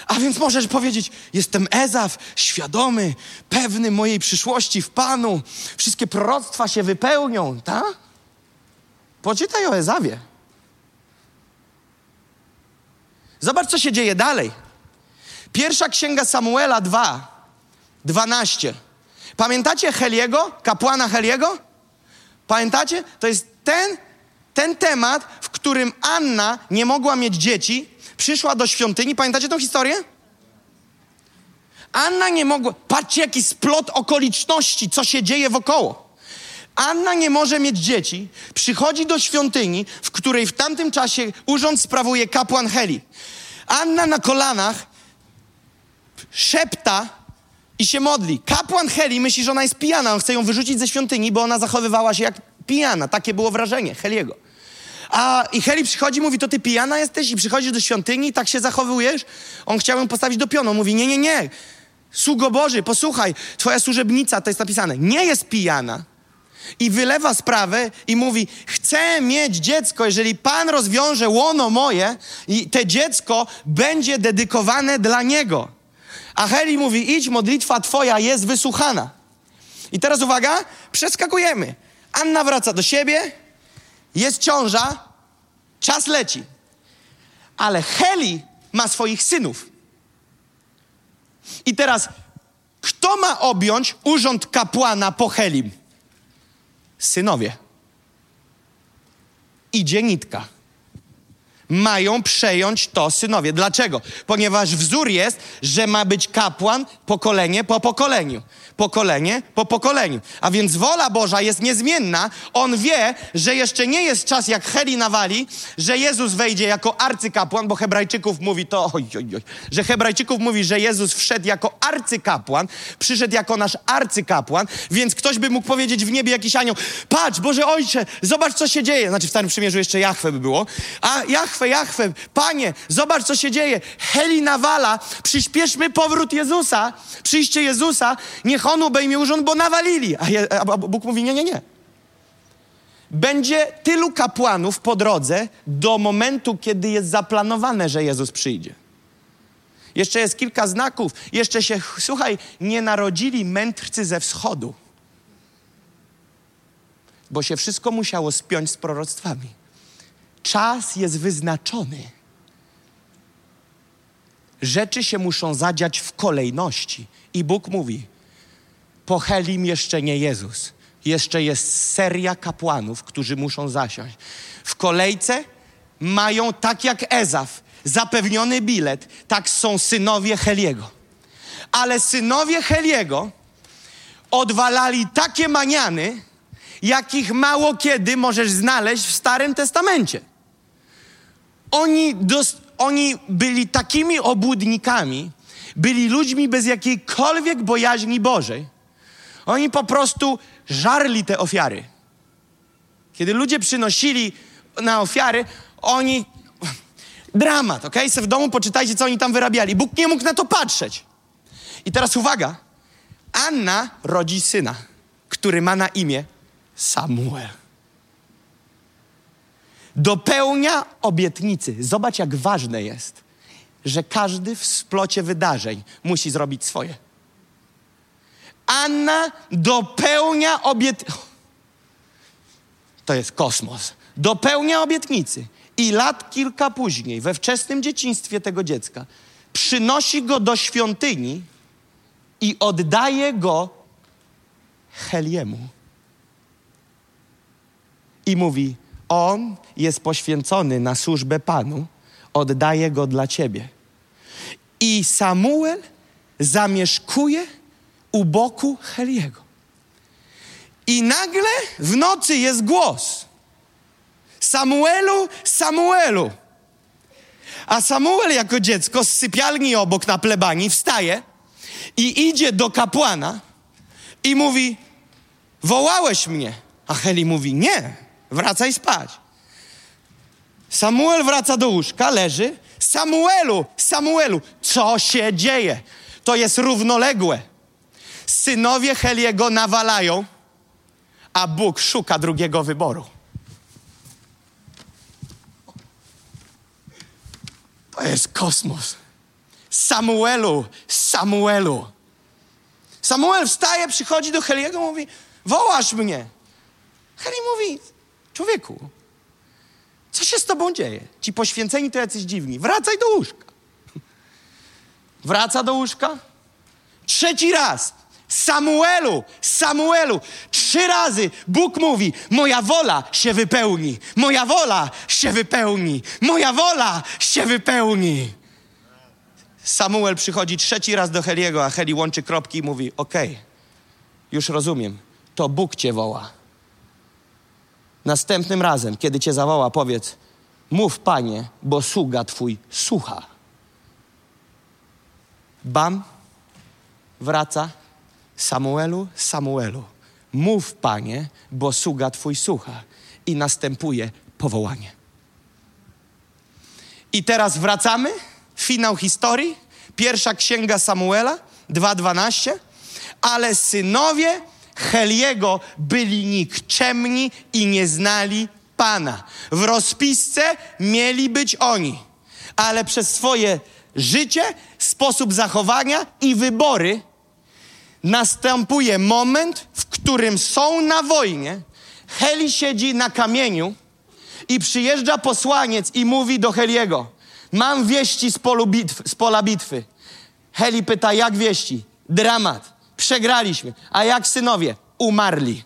A więc możesz powiedzieć: Jestem Ezaf, świadomy, pewny mojej przyszłości w Panu. Wszystkie proroctwa się wypełnią, tak? Poczytaj o Ezawie. Zobacz, co się dzieje dalej. Pierwsza księga Samuela 2, 12. Pamiętacie Heliego, kapłana Heliego? Pamiętacie? To jest ten, ten temat, w którym Anna nie mogła mieć dzieci, przyszła do świątyni. Pamiętacie tą historię? Anna nie mogła. Patrzcie, jaki splot okoliczności, co się dzieje wokoło. Anna nie może mieć dzieci, przychodzi do świątyni, w której w tamtym czasie urząd sprawuje kapłan Heli. Anna na kolanach szepta i się modli. Kapłan Heli myśli, że ona jest pijana. On chce ją wyrzucić ze świątyni, bo ona zachowywała się jak pijana. Takie było wrażenie Heliego. A i Heli przychodzi, mówi, to ty pijana jesteś i przychodzisz do świątyni i tak się zachowujesz? On chciał ją postawić do pionu. Mówi, nie, nie, nie. Sługo Boży, posłuchaj, twoja służebnica, to jest napisane, nie jest pijana i wylewa sprawę i mówi: Chcę mieć dziecko, jeżeli Pan rozwiąże łono moje, i te dziecko będzie dedykowane dla niego. A Heli mówi: Idź, modlitwa Twoja jest wysłuchana. I teraz uwaga, przeskakujemy. Anna wraca do siebie, jest ciąża, czas leci. Ale Heli ma swoich synów. I teraz, kto ma objąć urząd kapłana po Helim? synowie. Idzie nitka. Mają przejąć to synowie. Dlaczego? Ponieważ wzór jest, że ma być kapłan pokolenie po pokoleniu pokolenie po pokoleniu. A więc wola Boża jest niezmienna. On wie, że jeszcze nie jest czas, jak Heli nawali, że Jezus wejdzie jako arcykapłan, bo Hebrajczyków mówi to, oj, oj, oj, że Hebrajczyków mówi, że Jezus wszedł jako arcykapłan, przyszedł jako nasz arcykapłan, więc ktoś by mógł powiedzieć w niebie jakiś anioł, patrz, Boże Ojcze, zobacz, co się dzieje. Znaczy w Starym Przymierzu jeszcze Jachwę by było. A Jachwę, Jachwę, Panie, zobacz, co się dzieje. Heli nawala, przyspieszmy powrót Jezusa, przyjście Jezusa, niech on obejmie urząd, bo nawalili. A, je, a Bóg mówi, nie, nie, nie. Będzie tylu kapłanów po drodze do momentu, kiedy jest zaplanowane, że Jezus przyjdzie. Jeszcze jest kilka znaków. Jeszcze się, słuchaj, nie narodzili mędrcy ze wschodu. bo się wszystko musiało spiąć z proroctwami. Czas jest wyznaczony. Rzeczy się muszą zadziać w kolejności. I Bóg mówi: Pochelim jeszcze nie Jezus. Jeszcze jest seria kapłanów, którzy muszą zasiąść. W kolejce mają, tak jak Ezaf, zapewniony bilet, tak są synowie Heliego. Ale synowie Heliego odwalali takie maniany, jakich mało kiedy możesz znaleźć w Starym Testamencie. Oni, dos, oni byli takimi obłudnikami, byli ludźmi bez jakiejkolwiek bojaźni Bożej. Oni po prostu żarli te ofiary. Kiedy ludzie przynosili na ofiary, oni. Dramat, ok? Se w domu poczytajcie, co oni tam wyrabiali. Bóg nie mógł na to patrzeć. I teraz uwaga. Anna rodzi syna, który ma na imię Samuel. Dopełnia obietnicy. Zobacz, jak ważne jest, że każdy w splocie wydarzeń musi zrobić swoje. Anna dopełnia obiet... To jest kosmos. Dopełnia obietnicy. I lat kilka później, we wczesnym dzieciństwie tego dziecka, przynosi go do świątyni i oddaje go Heliemu. I mówi: On jest poświęcony na służbę Panu, oddaje go dla ciebie. I Samuel zamieszkuje u boku Heliego. I nagle w nocy jest głos: Samuelu, Samuelu. A Samuel jako dziecko z sypialni obok na plebanii wstaje i idzie do kapłana i mówi: Wołałeś mnie. A Heli mówi: Nie, wracaj spać. Samuel wraca do łóżka, leży. Samuelu, Samuelu, co się dzieje? To jest równoległe. Synowie Heliego nawalają, a Bóg szuka drugiego wyboru. To jest kosmos. Samuelu, Samuelu. Samuel wstaje, przychodzi do Heliego, mówi: Wołasz mnie. Heli mówi: Człowieku, co się z tobą dzieje? Ci poświęceni to jacyś dziwni. Wracaj do łóżka. Wraca do łóżka. Trzeci raz. Samuelu, Samuelu, trzy razy Bóg mówi: Moja wola się wypełni, moja wola się wypełni, moja wola się wypełni. Samuel przychodzi trzeci raz do Heliego, a Heli łączy kropki i mówi: Okej, okay, już rozumiem, to Bóg cię woła. Następnym razem, kiedy cię zawoła, powiedz: Mów, panie, bo sługa twój słucha. Bam, wraca. Samuelu, Samuelu, mów, panie, bo sługa twój słucha. I następuje powołanie. I teraz wracamy. Finał historii. Pierwsza księga Samuela, 2:12. Ale synowie Heliego byli nikczemni i nie znali Pana. W rozpisce mieli być oni, ale przez swoje życie, sposób zachowania i wybory następuje moment, w którym są na wojnie. Heli siedzi na kamieniu i przyjeżdża posłaniec i mówi do Heliego: Mam wieści z, bitw, z pola bitwy. Heli pyta: Jak wieści? Dramat. Przegraliśmy. A jak synowie? Umarli.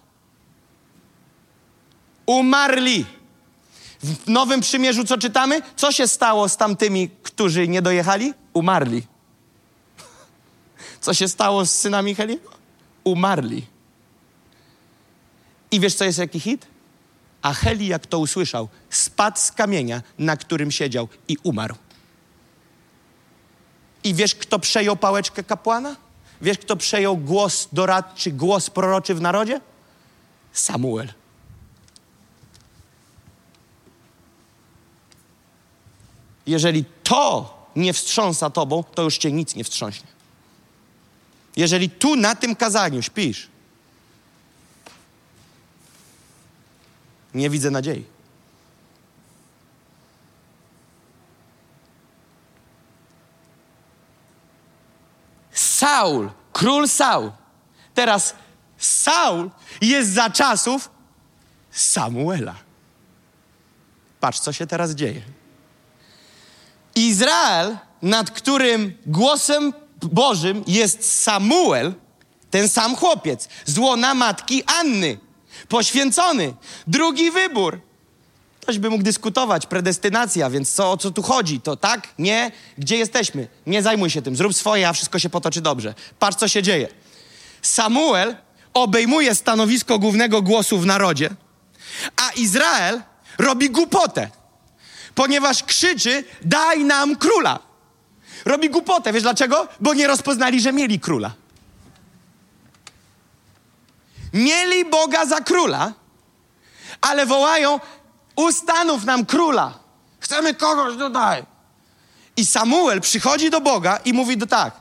Umarli. W Nowym Przymierzu co czytamy? Co się stało z tamtymi, którzy nie dojechali? Umarli. Co się stało z synami Heliego? Umarli. I wiesz, co jest jaki hit? A Heli, jak to usłyszał, spadł z kamienia, na którym siedział i umarł. I wiesz, kto przejął pałeczkę kapłana? Wiesz, kto przejął głos doradczy, głos proroczy w narodzie? Samuel. Jeżeli to nie wstrząsa tobą, to już cię nic nie wstrząśnie. Jeżeli tu na tym kazaniu śpisz, nie widzę nadziei. Saul, król Saul. Teraz Saul jest za czasów Samuela. Patrz, co się teraz dzieje. Izrael, nad którym głosem Bożym jest Samuel, ten sam chłopiec, z łona matki Anny, poświęcony. Drugi wybór. Ktoś by mógł dyskutować, predestynacja, więc co, o co tu chodzi? To tak? Nie? Gdzie jesteśmy? Nie zajmuj się tym, zrób swoje, a wszystko się potoczy dobrze. Patrz, co się dzieje. Samuel obejmuje stanowisko głównego głosu w narodzie, a Izrael robi głupotę, ponieważ krzyczy: Daj nam króla. Robi głupotę. Wiesz dlaczego? Bo nie rozpoznali, że mieli króla. Mieli Boga za króla, ale wołają: Ustanów nam króla. Chcemy kogoś tutaj. I Samuel przychodzi do Boga i mówi do tak: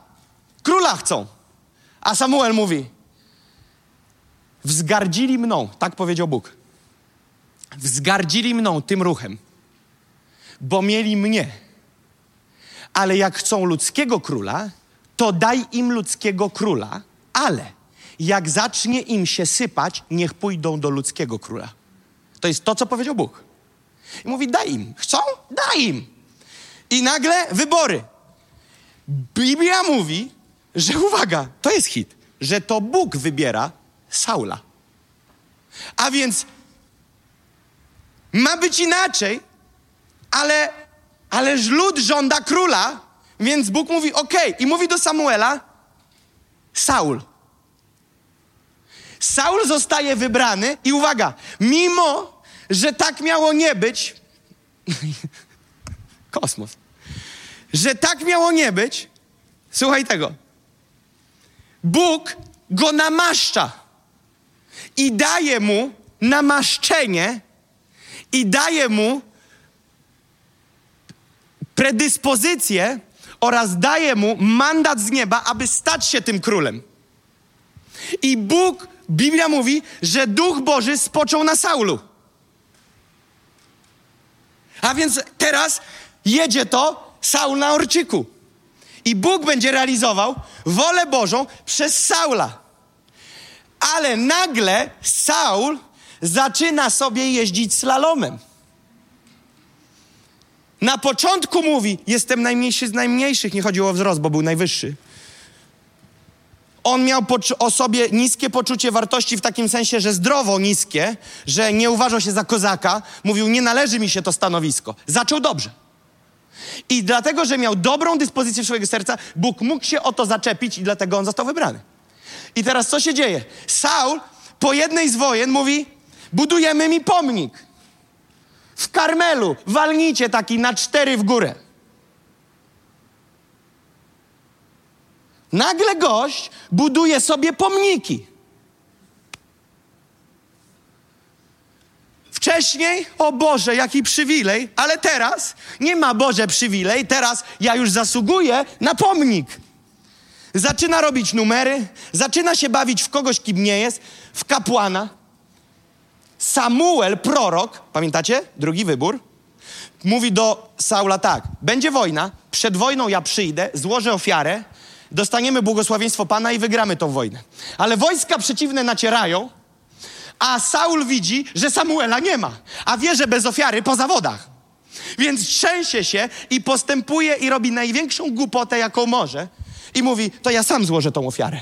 Króla chcą. A Samuel mówi: Wzgardzili mną, tak powiedział Bóg. Wzgardzili mną tym ruchem, bo mieli mnie. Ale jak chcą ludzkiego króla, to daj im ludzkiego króla, ale jak zacznie im się sypać, niech pójdą do ludzkiego króla. To jest to, co powiedział Bóg. I mówi: daj im. Chcą? Daj im. I nagle wybory. Biblia mówi, że uwaga, to jest hit, że to Bóg wybiera Saula. A więc ma być inaczej, ale, ależ lud żąda króla, więc Bóg mówi ok i mówi do Samuela Saul. Saul zostaje wybrany i uwaga, mimo, że tak miało nie być, kosmos, że tak miało nie być, słuchaj tego, Bóg go namaszcza i daje mu namaszczenie i daje mu predyspozycję oraz daje mu mandat z nieba, aby stać się tym królem. I Bóg, Biblia mówi, że Duch Boży spoczął na Saulu. A więc teraz jedzie to Saul na orczyku. I Bóg będzie realizował wolę Bożą przez Saula. Ale nagle Saul zaczyna sobie jeździć slalomem. Na początku mówi: Jestem najmniejszy z najmniejszych. Nie chodziło o wzrost, bo był najwyższy. On miał o sobie niskie poczucie wartości w takim sensie, że zdrowo niskie, że nie uważał się za kozaka. Mówił: Nie należy mi się to stanowisko. Zaczął dobrze. I dlatego, że miał dobrą dyspozycję swojego serca, Bóg mógł się o to zaczepić i dlatego on został wybrany. I teraz co się dzieje? Saul po jednej z wojen mówi: Budujemy mi pomnik. W Karmelu walnijcie taki na cztery w górę. Nagle gość buduje sobie pomniki. Wcześniej, o Boże, jaki przywilej, ale teraz nie ma Boże przywilej, teraz ja już zasługuję na pomnik. Zaczyna robić numery, zaczyna się bawić w kogoś, kim nie jest, w kapłana. Samuel, prorok, pamiętacie? Drugi wybór. Mówi do Saula tak: będzie wojna, przed wojną ja przyjdę, złożę ofiarę, dostaniemy błogosławieństwo Pana i wygramy tą wojnę. Ale wojska przeciwne nacierają, a Saul widzi, że Samuela nie ma, a wie, że bez ofiary po zawodach. Więc trzęsie się i postępuje i robi największą głupotę, jaką może. I mówi: To ja sam złożę tą ofiarę.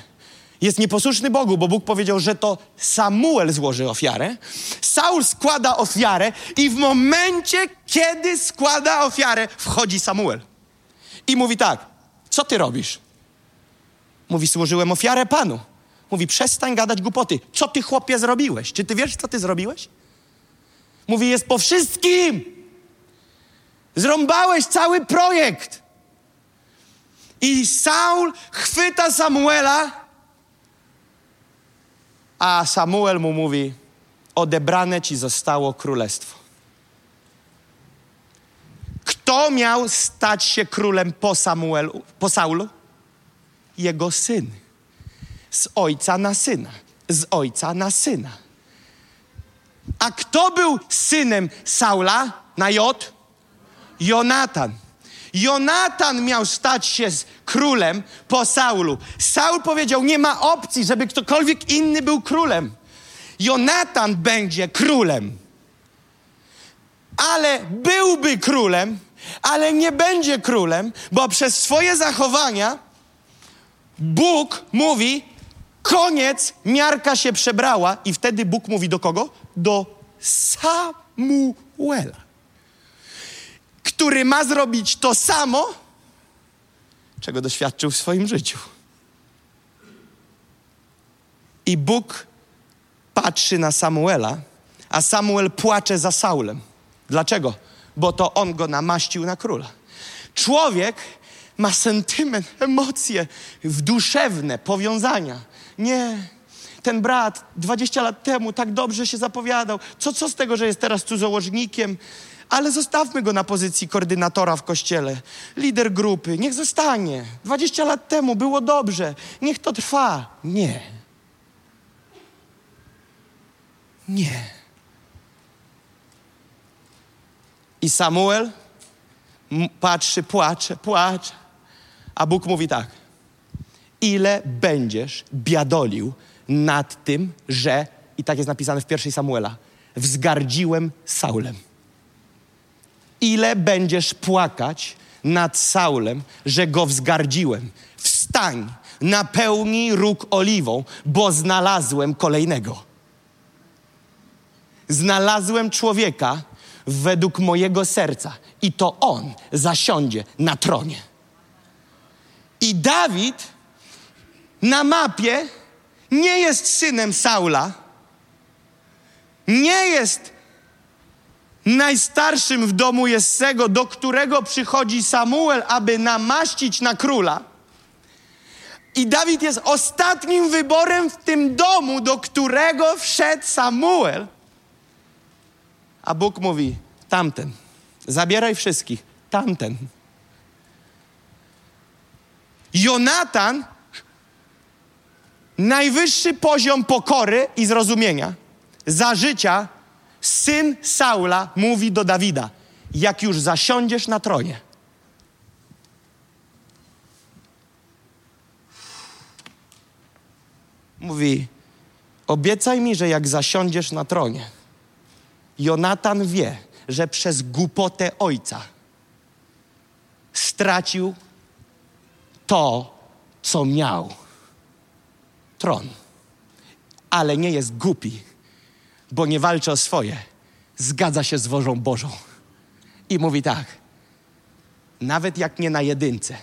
Jest nieposłuszny Bogu, bo Bóg powiedział, że to Samuel złoży ofiarę. Saul składa ofiarę, i w momencie, kiedy składa ofiarę, wchodzi Samuel. I mówi tak: Co ty robisz? Mówi: Złożyłem ofiarę panu. Mówi, przestań gadać głupoty. Co ty, chłopie, zrobiłeś? Czy ty wiesz, co ty zrobiłeś? Mówi, jest po wszystkim. Zrąbałeś cały projekt. I Saul chwyta Samuela, a Samuel mu mówi, odebrane ci zostało królestwo. Kto miał stać się królem po, Samuelu, po Saulu? Jego syn z ojca na syna, z ojca na syna. A kto był synem Saula na J? Jonatan. Jonatan miał stać się królem po Saulu. Saul powiedział: Nie ma opcji, żeby ktokolwiek inny był królem. Jonatan będzie królem. Ale byłby królem, ale nie będzie królem, bo przez swoje zachowania Bóg mówi: koniec, miarka się przebrała, i wtedy Bóg mówi do kogo? Do Samuela, który ma zrobić to samo, czego doświadczył w swoim życiu. I Bóg patrzy na Samuela, a Samuel płacze za Saulem. Dlaczego? Bo to on go namaścił na króla. Człowiek ma sentyment, emocje, duszewne powiązania. Nie, ten brat 20 lat temu tak dobrze się zapowiadał. Co, co z tego, że jest teraz cudzołożnikiem? Ale zostawmy go na pozycji koordynatora w kościele, lider grupy. Niech zostanie. 20 lat temu było dobrze. Niech to trwa. Nie. Nie. I Samuel patrzy, płacze, płacze. A Bóg mówi tak: Ile będziesz biadolił nad tym, że, i tak jest napisane w pierwszej Samuela, wzgardziłem Saulem. Ile będziesz płakać nad Saulem, że go wzgardziłem? Wstań, napełnij róg oliwą, bo znalazłem kolejnego. Znalazłem człowieka według mojego serca i to on zasiądzie na tronie. I Dawid na mapie nie jest synem Saula, nie jest najstarszym w domu Jessego, do którego przychodzi Samuel, aby namaścić na króla. I Dawid jest ostatnim wyborem w tym domu, do którego wszedł Samuel. A Bóg mówi: tamten, zabieraj wszystkich, tamten. Jonatan najwyższy poziom pokory i zrozumienia. Za życia syn Saula mówi do Dawida: Jak już zasiądziesz na tronie, mówi: Obiecaj mi, że jak zasiądziesz na tronie, Jonatan wie, że przez głupotę ojca stracił to, co miał tron. Ale nie jest głupi, bo nie walczy o swoje. Zgadza się z wożą Bożą. I mówi tak, nawet jak nie na jedynce,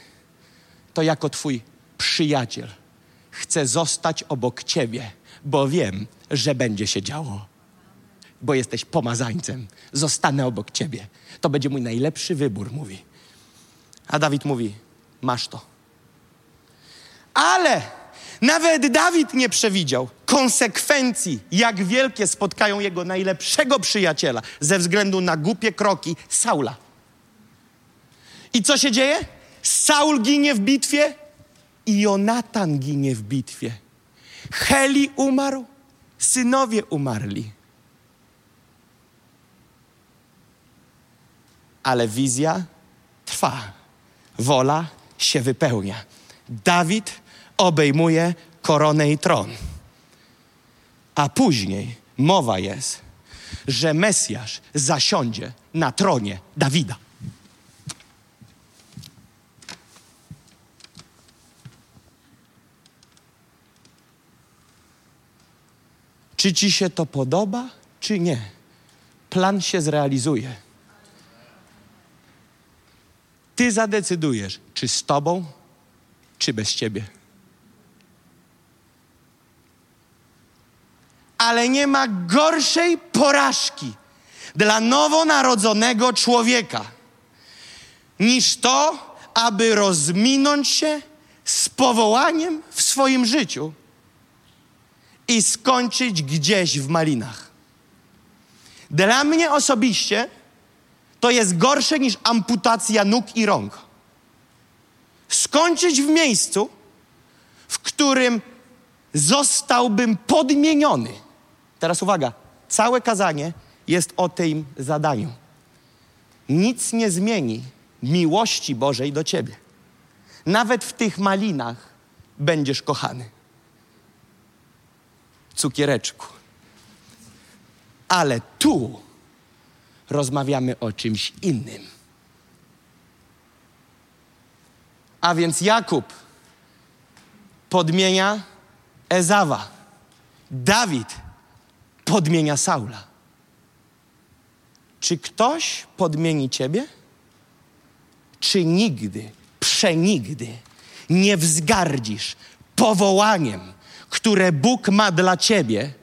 to jako twój przyjaciel chcę zostać obok ciebie, bo wiem, że będzie się działo. Bo jesteś pomazańcem. Zostanę obok ciebie. To będzie mój najlepszy wybór, mówi. A Dawid mówi: Masz to. Ale nawet Dawid nie przewidział konsekwencji, jak wielkie spotkają jego najlepszego przyjaciela ze względu na głupie kroki Saula. I co się dzieje? Saul ginie w bitwie i Jonatan ginie w bitwie. Heli umarł, synowie umarli. Ale wizja trwa, wola się wypełnia. Dawid obejmuje koronę i tron. A później mowa jest, że Mesjasz zasiądzie na tronie Dawida. Czy ci się to podoba, czy nie? Plan się zrealizuje. Ty zadecydujesz, czy z tobą, czy bez ciebie. Ale nie ma gorszej porażki dla nowonarodzonego człowieka niż to, aby rozminąć się z powołaniem w swoim życiu i skończyć gdzieś w malinach. Dla mnie osobiście to jest gorsze niż amputacja nóg i rąk. Skończyć w miejscu, w którym zostałbym podmieniony Teraz uwaga, całe kazanie jest o tym zadaniu. Nic nie zmieni miłości Bożej do ciebie. Nawet w tych malinach będziesz kochany. Cukiereczku. Ale tu rozmawiamy o czymś innym. A więc Jakub podmienia Ezawa. Dawid podmienia Saula. Czy ktoś podmieni ciebie? Czy nigdy, przenigdy nie wzgardzisz powołaniem, które Bóg ma dla ciebie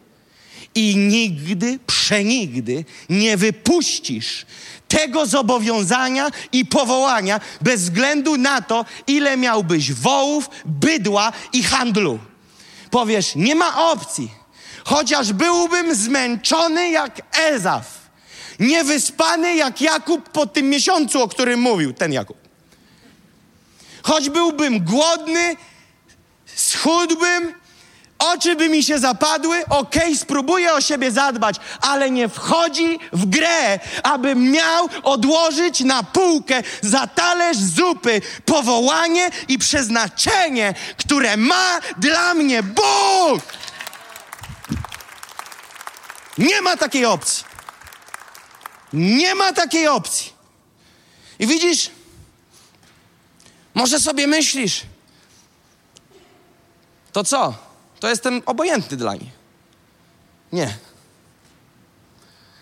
i nigdy, przenigdy nie wypuścisz tego zobowiązania i powołania bez względu na to, ile miałbyś wołów, bydła i handlu. Powiesz, nie ma opcji. Chociaż byłbym zmęczony jak Ezaf, niewyspany jak Jakub po tym miesiącu, o którym mówił ten Jakub. Choć byłbym głodny, schudłbym, oczy by mi się zapadły, okej, okay, spróbuję o siebie zadbać, ale nie wchodzi w grę, abym miał odłożyć na półkę za talerz zupy powołanie i przeznaczenie, które ma dla mnie Bóg. Nie ma takiej opcji. Nie ma takiej opcji. I widzisz, może sobie myślisz, to co? To jestem obojętny dla niej. Nie.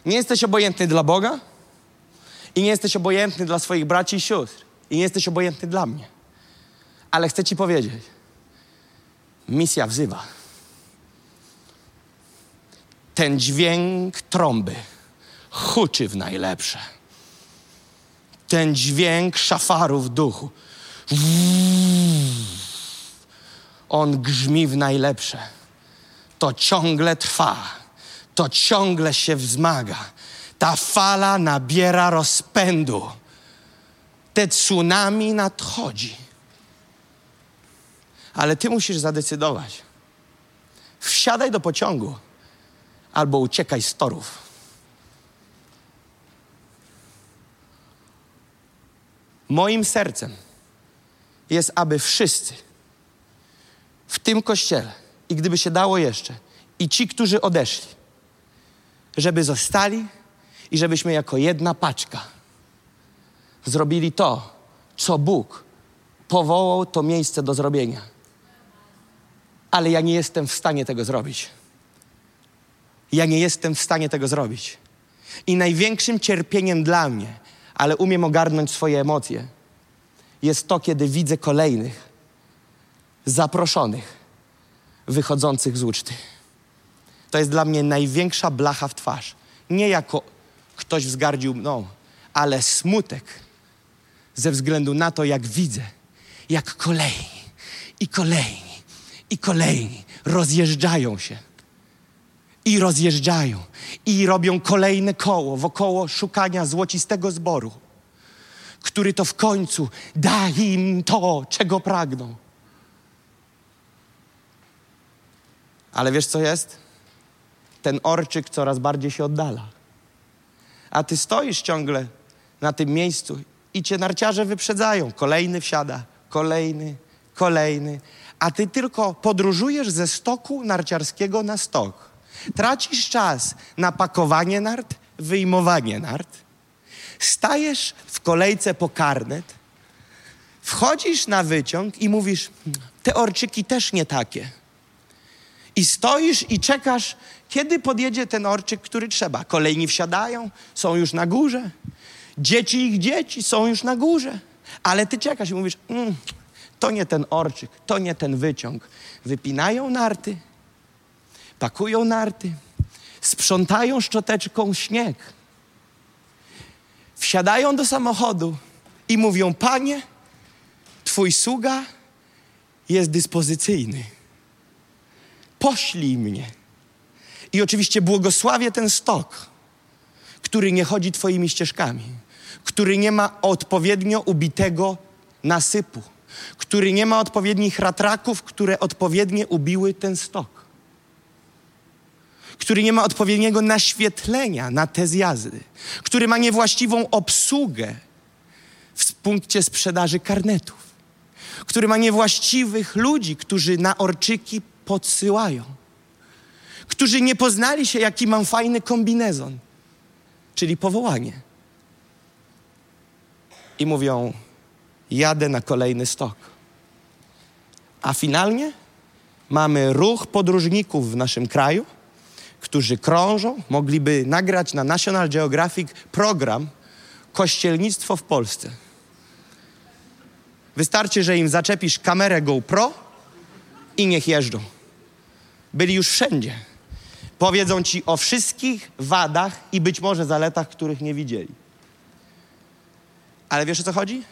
Nie jesteś obojętny dla Boga i nie jesteś obojętny dla swoich braci i sióstr i nie jesteś obojętny dla mnie. Ale chcę Ci powiedzieć, misja wzywa. Ten dźwięk trąby huczy w najlepsze. Ten dźwięk szafaru w duchu. On grzmi w najlepsze. To ciągle trwa. To ciągle się wzmaga. Ta fala nabiera rozpędu. Te tsunami nadchodzi. Ale ty musisz zadecydować. Wsiadaj do pociągu albo uciekaj z torów. Moim sercem jest, aby wszyscy w tym kościele, i gdyby się dało jeszcze, i ci, którzy odeszli, żeby zostali i żebyśmy jako jedna paczka zrobili to, co Bóg powołał to miejsce do zrobienia. Ale ja nie jestem w stanie tego zrobić. Ja nie jestem w stanie tego zrobić. I największym cierpieniem dla mnie, ale umiem ogarnąć swoje emocje, jest to, kiedy widzę kolejnych zaproszonych, wychodzących z uczty. To jest dla mnie największa blacha w twarz. Nie jako ktoś wzgardził mną, ale smutek ze względu na to, jak widzę, jak kolejni i kolejni i kolejni rozjeżdżają się i rozjeżdżają i robią kolejne koło wokoło szukania złocistego zboru, który to w końcu da im to, czego pragną. Ale wiesz co jest? Ten orczyk coraz bardziej się oddala. A ty stoisz ciągle na tym miejscu i cię narciarze wyprzedzają. Kolejny wsiada, kolejny, kolejny. A ty tylko podróżujesz ze stoku narciarskiego na stok. Tracisz czas na pakowanie nart, wyjmowanie nart. Stajesz w kolejce po karnet, wchodzisz na wyciąg i mówisz: Te orczyki też nie takie. I stoisz i czekasz, kiedy podjedzie ten orczyk, który trzeba. Kolejni wsiadają, są już na górze. Dzieci ich dzieci są już na górze. Ale ty czekasz i mówisz: mm, To nie ten orczyk, to nie ten wyciąg. Wypinają narty, pakują narty, sprzątają szczoteczką śnieg. Wsiadają do samochodu i mówią: Panie, Twój sługa jest dyspozycyjny. Poślij mnie. I oczywiście błogosławię ten stok, który nie chodzi Twoimi ścieżkami, który nie ma odpowiednio ubitego nasypu, który nie ma odpowiednich ratraków, które odpowiednio ubiły ten stok który nie ma odpowiedniego naświetlenia na te zjazdy, który ma niewłaściwą obsługę w punkcie sprzedaży karnetów, który ma niewłaściwych ludzi, którzy na orczyki podsyłają, którzy nie poznali się, jaki mam fajny kombinezon, czyli powołanie. I mówią: Jadę na kolejny stok. A finalnie mamy ruch podróżników w naszym kraju, którzy krążą, mogliby nagrać na National Geographic program Kościelnictwo w Polsce. Wystarczy, że im zaczepisz kamerę GoPro i niech jeżdżą. Byli już wszędzie. Powiedzą ci o wszystkich wadach i być może zaletach, których nie widzieli. Ale wiesz o co chodzi?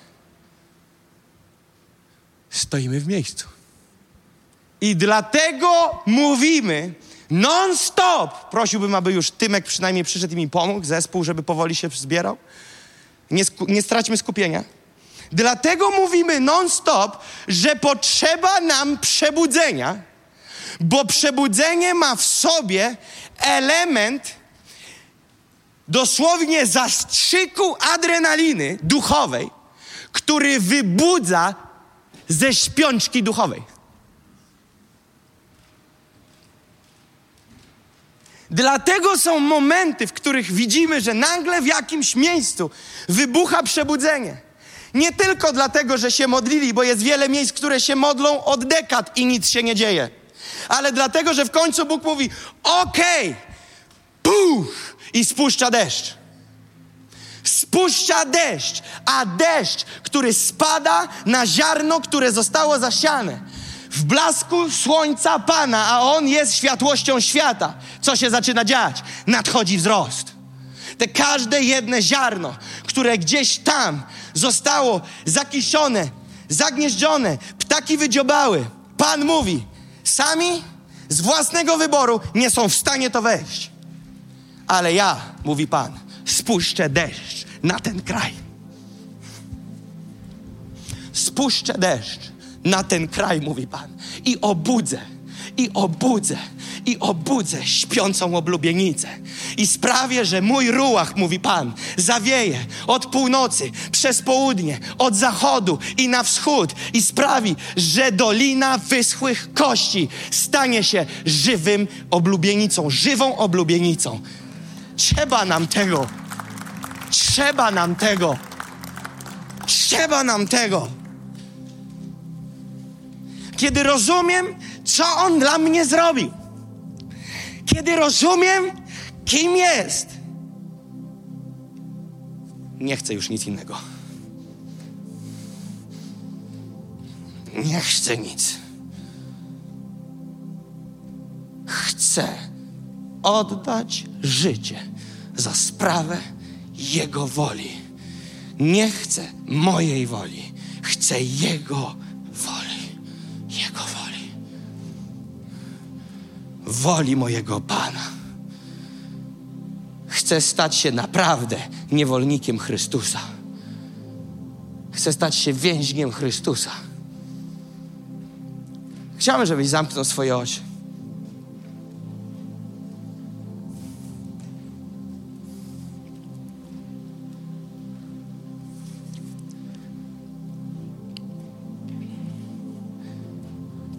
Stoimy w miejscu. I dlatego mówimy non-stop. Prosiłbym, aby już Tymek przynajmniej przyszedł i mi pomógł, zespół, żeby powoli się zbierał. Nie, sku- nie straćmy skupienia. Dlatego mówimy non-stop, że potrzeba nam przebudzenia, bo przebudzenie ma w sobie element dosłownie zastrzyku adrenaliny duchowej, który wybudza ze śpiączki duchowej. Dlatego są momenty, w których widzimy, że nagle w jakimś miejscu wybucha przebudzenie. Nie tylko dlatego, że się modlili, bo jest wiele miejsc, które się modlą od dekad i nic się nie dzieje, ale dlatego, że w końcu Bóg mówi: Okej, puch, i spuszcza deszcz. Spuszcza deszcz, a deszcz, który spada na ziarno, które zostało zasiane. W blasku słońca Pana, a On jest światłością świata. Co się zaczyna dziać? Nadchodzi wzrost. Te każde jedne ziarno, które gdzieś tam zostało zakiszone, zagnieżdżone, ptaki wydziobały. Pan mówi, sami z własnego wyboru nie są w stanie to wejść. Ale ja, mówi Pan, spuszczę deszcz na ten kraj. Spuszczę deszcz na ten kraj, mówi Pan, i obudzę, i obudzę, i obudzę śpiącą oblubienicę. I sprawię, że mój ruach, mówi Pan, zawieje od północy, przez południe, od zachodu i na wschód i sprawi, że dolina wyschłych kości stanie się żywym oblubienicą, żywą oblubienicą. Trzeba nam tego. Trzeba nam tego. Trzeba nam tego. Kiedy rozumiem, co On dla mnie zrobił, kiedy rozumiem, kim jest, nie chcę już nic innego. Nie chcę nic. Chcę oddać życie za sprawę Jego woli. Nie chcę mojej woli, chcę Jego woli. Jego woli. Woli mojego Pana. Chcę stać się naprawdę niewolnikiem Chrystusa. Chcę stać się więźniem Chrystusa. Chciałbym, żebyś zamknął swoje oczy.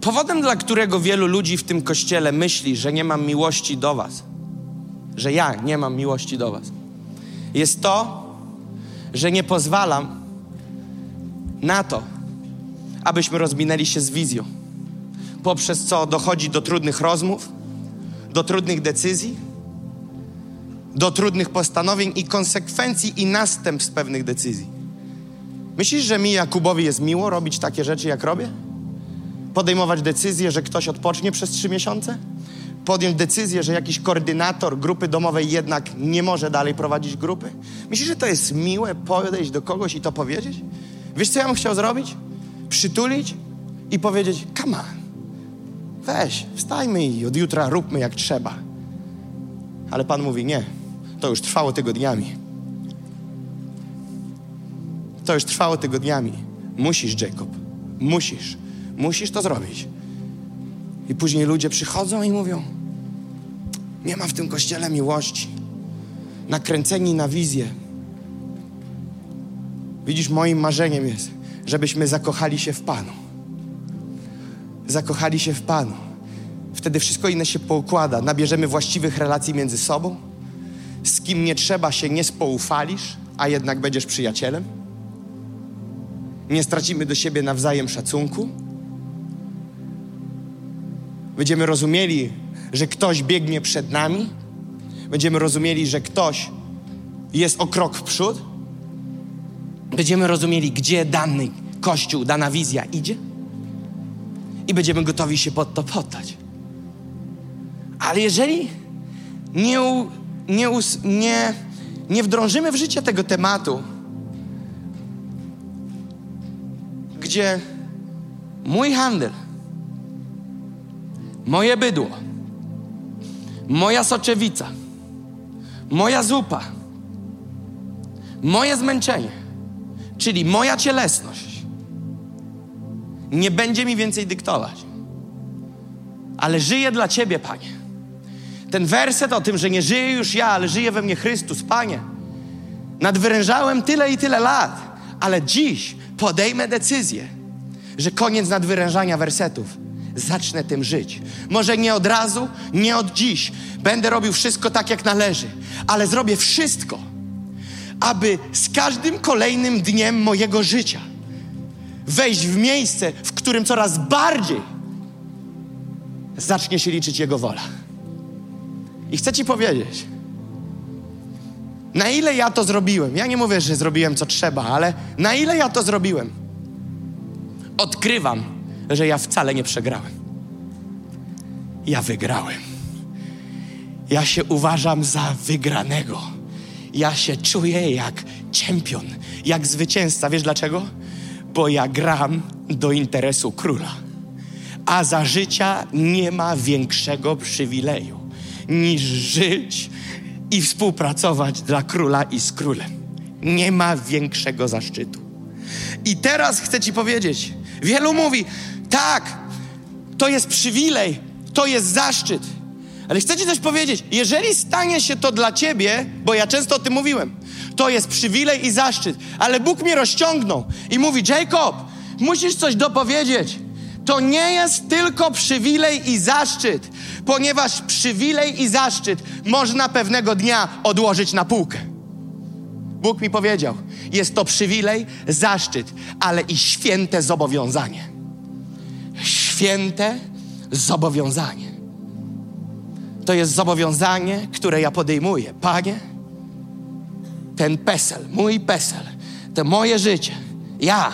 Powodem, dla którego wielu ludzi w tym kościele myśli, że nie mam miłości do Was, że ja nie mam miłości do Was, jest to, że nie pozwalam na to, abyśmy rozminęli się z wizją, poprzez co dochodzi do trudnych rozmów, do trudnych decyzji, do trudnych postanowień i konsekwencji i następstw pewnych decyzji. Myślisz, że mi, Jakubowi, jest miło robić takie rzeczy, jak robię? Podejmować decyzję, że ktoś odpocznie przez trzy miesiące? Podjąć decyzję, że jakiś koordynator grupy domowej jednak nie może dalej prowadzić grupy? Myślisz, że to jest miłe podejść do kogoś i to powiedzieć? Wiesz, co ja bym chciał zrobić? Przytulić i powiedzieć, come on, weź, wstajmy i od jutra róbmy jak trzeba. Ale Pan mówi, nie, to już trwało tygodniami. To już trwało tygodniami. Musisz, Jacob, musisz. Musisz to zrobić. I później ludzie przychodzą i mówią: Nie ma w tym kościele miłości. Nakręceni na wizję. Widzisz, moim marzeniem jest, żebyśmy zakochali się w Panu. Zakochali się w Panu. wtedy wszystko inne się poukłada. Nabierzemy właściwych relacji między sobą. Z kim nie trzeba się nie spoufalisz, a jednak będziesz przyjacielem. Nie stracimy do siebie nawzajem szacunku. Będziemy rozumieli, że ktoś biegnie przed nami. Będziemy rozumieli, że ktoś jest o krok w przód. Będziemy rozumieli, gdzie dany kościół, dana wizja idzie. I będziemy gotowi się pod to poddać. Ale jeżeli nie, nie, nie, nie wdrążymy w życie tego tematu, gdzie mój handel, moje bydło, moja soczewica, moja zupa, moje zmęczenie, czyli moja cielesność, nie będzie mi więcej dyktować. Ale żyję dla Ciebie, Panie. Ten werset o tym, że nie żyję już ja, ale żyje we mnie Chrystus, Panie. Nadwyrężałem tyle i tyle lat, ale dziś podejmę decyzję, że koniec nadwyrężania wersetów. Zacznę tym żyć. Może nie od razu, nie od dziś. Będę robił wszystko tak, jak należy, ale zrobię wszystko, aby z każdym kolejnym dniem mojego życia wejść w miejsce, w którym coraz bardziej zacznie się liczyć Jego wola. I chcę Ci powiedzieć, na ile ja to zrobiłem, ja nie mówię, że zrobiłem co trzeba, ale na ile ja to zrobiłem, odkrywam, że ja wcale nie przegrałem. Ja wygrałem. Ja się uważam za wygranego. Ja się czuję jak czempion, jak zwycięzca. Wiesz dlaczego? Bo ja gram do interesu króla. A za życia nie ma większego przywileju niż żyć i współpracować dla króla i z królem. Nie ma większego zaszczytu. I teraz chcę Ci powiedzieć, wielu mówi, tak, to jest przywilej, to jest zaszczyt. Ale chcę Ci coś powiedzieć, jeżeli stanie się to dla Ciebie, bo ja często o tym mówiłem, to jest przywilej i zaszczyt, ale Bóg mnie rozciągnął i mówi, Jacob, musisz coś dopowiedzieć. To nie jest tylko przywilej i zaszczyt, ponieważ przywilej i zaszczyt można pewnego dnia odłożyć na półkę. Bóg mi powiedział, jest to przywilej, zaszczyt, ale i święte zobowiązanie. Święte zobowiązanie. To jest zobowiązanie, które ja podejmuję. Panie, ten PESEL, mój PESEL, to moje życie, ja,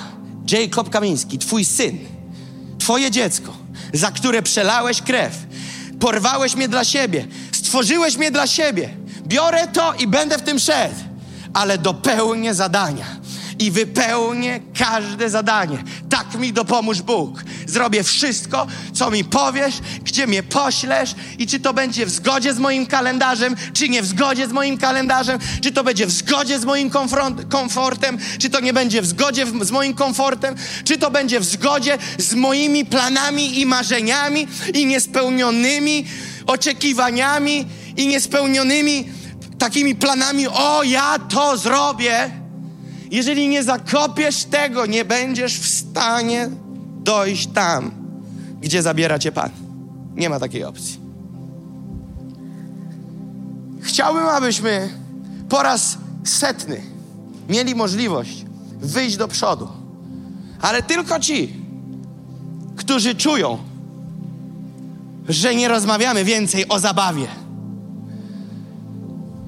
Jacob Kamiński, Twój syn, Twoje dziecko, za które przelałeś krew, porwałeś mnie dla siebie, stworzyłeś mnie dla siebie. Biorę to i będę w tym szedł, ale dopełnię zadania i wypełnię każde zadanie. Tak mi dopomóż Bóg. Zrobię wszystko, co mi powiesz, gdzie mnie poślesz i czy to będzie w zgodzie z moim kalendarzem, czy nie w zgodzie z moim kalendarzem, czy to będzie w zgodzie z moim komfortem, czy to nie będzie w zgodzie z moim komfortem, czy to będzie w zgodzie z moimi planami i marzeniami i niespełnionymi oczekiwaniami i niespełnionymi takimi planami, o ja to zrobię jeżeli nie zakopiesz tego, nie będziesz w stanie dojść tam, gdzie zabiera cię Pan. Nie ma takiej opcji. Chciałbym, abyśmy po raz setny mieli możliwość wyjść do przodu. Ale tylko ci, którzy czują, że nie rozmawiamy więcej o zabawie.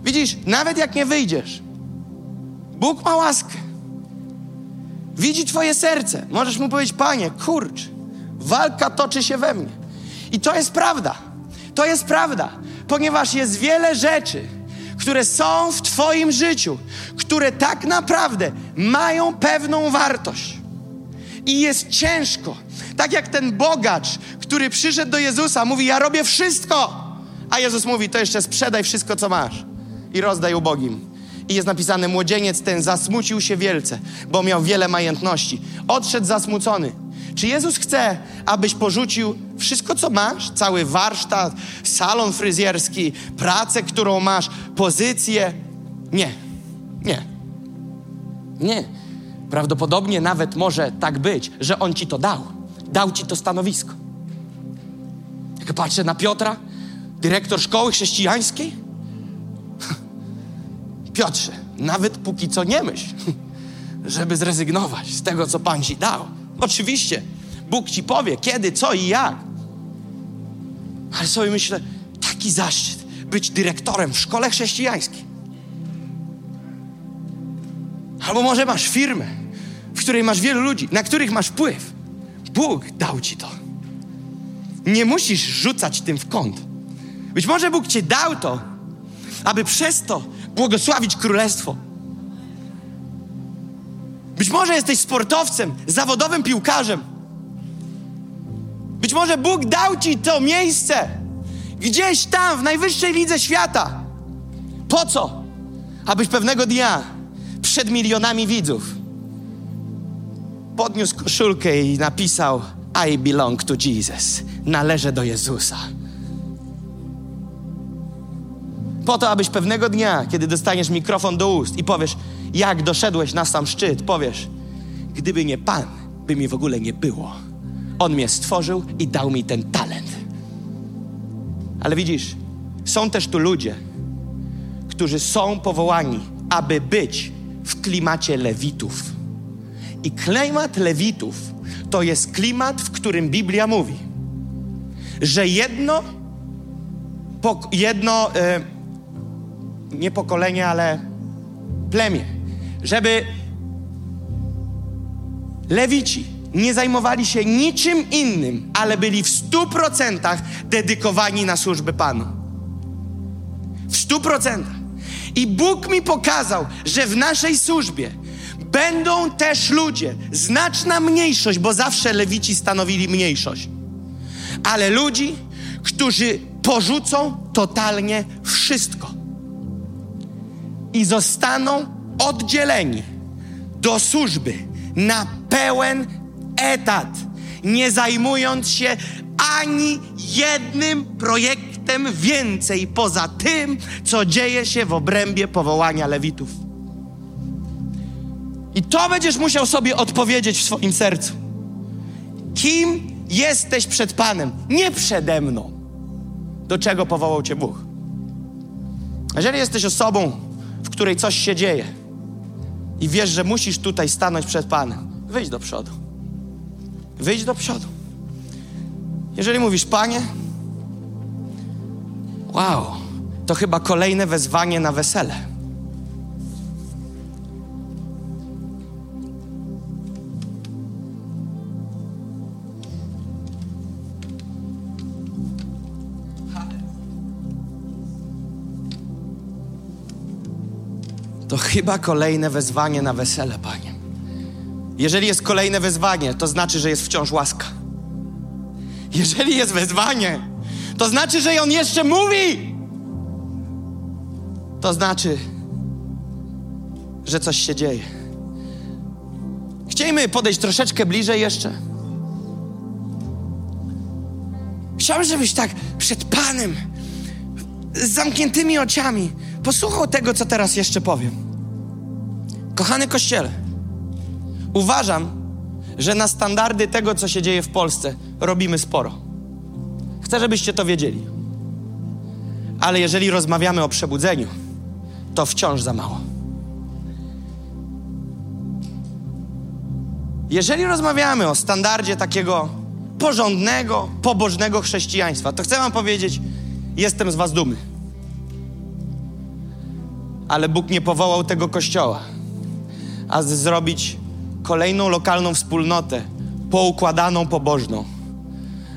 Widzisz, nawet jak nie wyjdziesz, Bóg ma łaskę. Widzi Twoje serce. Możesz mu powiedzieć, Panie, kurcz, walka toczy się we mnie. I to jest prawda. To jest prawda, ponieważ jest wiele rzeczy, które są w Twoim życiu, które tak naprawdę mają pewną wartość. I jest ciężko. Tak jak ten bogacz, który przyszedł do Jezusa, mówi: Ja robię wszystko. A Jezus mówi: To jeszcze sprzedaj wszystko, co masz i rozdaj ubogim. I jest napisane, młodzieniec ten zasmucił się wielce, bo miał wiele majątności. Odszedł zasmucony. Czy Jezus chce, abyś porzucił wszystko, co masz? Cały warsztat, salon fryzjerski, pracę, którą masz, pozycję? Nie. Nie. Nie. Prawdopodobnie nawet może tak być, że On ci to dał. Dał ci to stanowisko. Jak patrzę na Piotra, dyrektor szkoły chrześcijańskiej. Piotrze, nawet póki co nie myśl, żeby zrezygnować z tego, co Pan ci dał. Oczywiście, Bóg ci powie, kiedy, co i jak. Ale sobie myślę, taki zaszczyt być dyrektorem w szkole chrześcijańskiej. Albo może masz firmę, w której masz wielu ludzi, na których masz wpływ. Bóg dał ci to. Nie musisz rzucać tym w kąt. Być może Bóg ci dał to, aby przez to błogosławić królestwo. Być może jesteś sportowcem, zawodowym piłkarzem. Być może Bóg dał ci to miejsce gdzieś tam w najwyższej lidze świata. Po co? Abyś pewnego dnia przed milionami widzów podniósł koszulkę i napisał I belong to Jesus. Należę do Jezusa. Po to, abyś pewnego dnia, kiedy dostaniesz mikrofon do ust i powiesz, jak doszedłeś na sam szczyt, powiesz, gdyby nie Pan, by mi w ogóle nie było. On mnie stworzył i dał mi ten talent. Ale widzisz, są też tu ludzie, którzy są powołani, aby być w klimacie lewitów. I klimat lewitów to jest klimat, w którym Biblia mówi, że jedno, jedno e, nie pokolenie, ale plemię, żeby lewici nie zajmowali się niczym innym, ale byli w stu procentach dedykowani na służbę Panu. W stu procentach. I Bóg mi pokazał, że w naszej służbie będą też ludzie, znaczna mniejszość, bo zawsze lewici stanowili mniejszość, ale ludzi, którzy porzucą totalnie wszystko i zostaną oddzieleni do służby na pełen etat, nie zajmując się ani jednym projektem więcej poza tym, co dzieje się w obrębie powołania Lewitów. I to będziesz musiał sobie odpowiedzieć w swoim sercu. Kim jesteś przed Panem, nie przede mną. Do czego powołał Cię Bóg? Jeżeli jesteś osobą, w której coś się dzieje i wiesz, że musisz tutaj stanąć przed Panem, wyjdź do przodu. Wyjdź do przodu. Jeżeli mówisz, Panie, wow, to chyba kolejne wezwanie na wesele. To chyba kolejne wezwanie na wesele, Panie. Jeżeli jest kolejne wezwanie, to znaczy, że jest wciąż łaska. Jeżeli jest wezwanie, to znaczy, że On jeszcze mówi. To znaczy, że coś się dzieje. Chcielibyśmy podejść troszeczkę bliżej jeszcze. Chciałbym, żebyś tak przed Panem, z zamkniętymi oczami, posłuchał tego, co teraz jeszcze powiem. Kochany Kościele, uważam, że na standardy tego, co się dzieje w Polsce, robimy sporo. Chcę, żebyście to wiedzieli. Ale jeżeli rozmawiamy o przebudzeniu, to wciąż za mało. Jeżeli rozmawiamy o standardzie takiego porządnego, pobożnego chrześcijaństwa, to chcę Wam powiedzieć, jestem z Was dumny. Ale Bóg nie powołał tego kościoła, a zrobić kolejną lokalną wspólnotę, poukładaną, pobożną.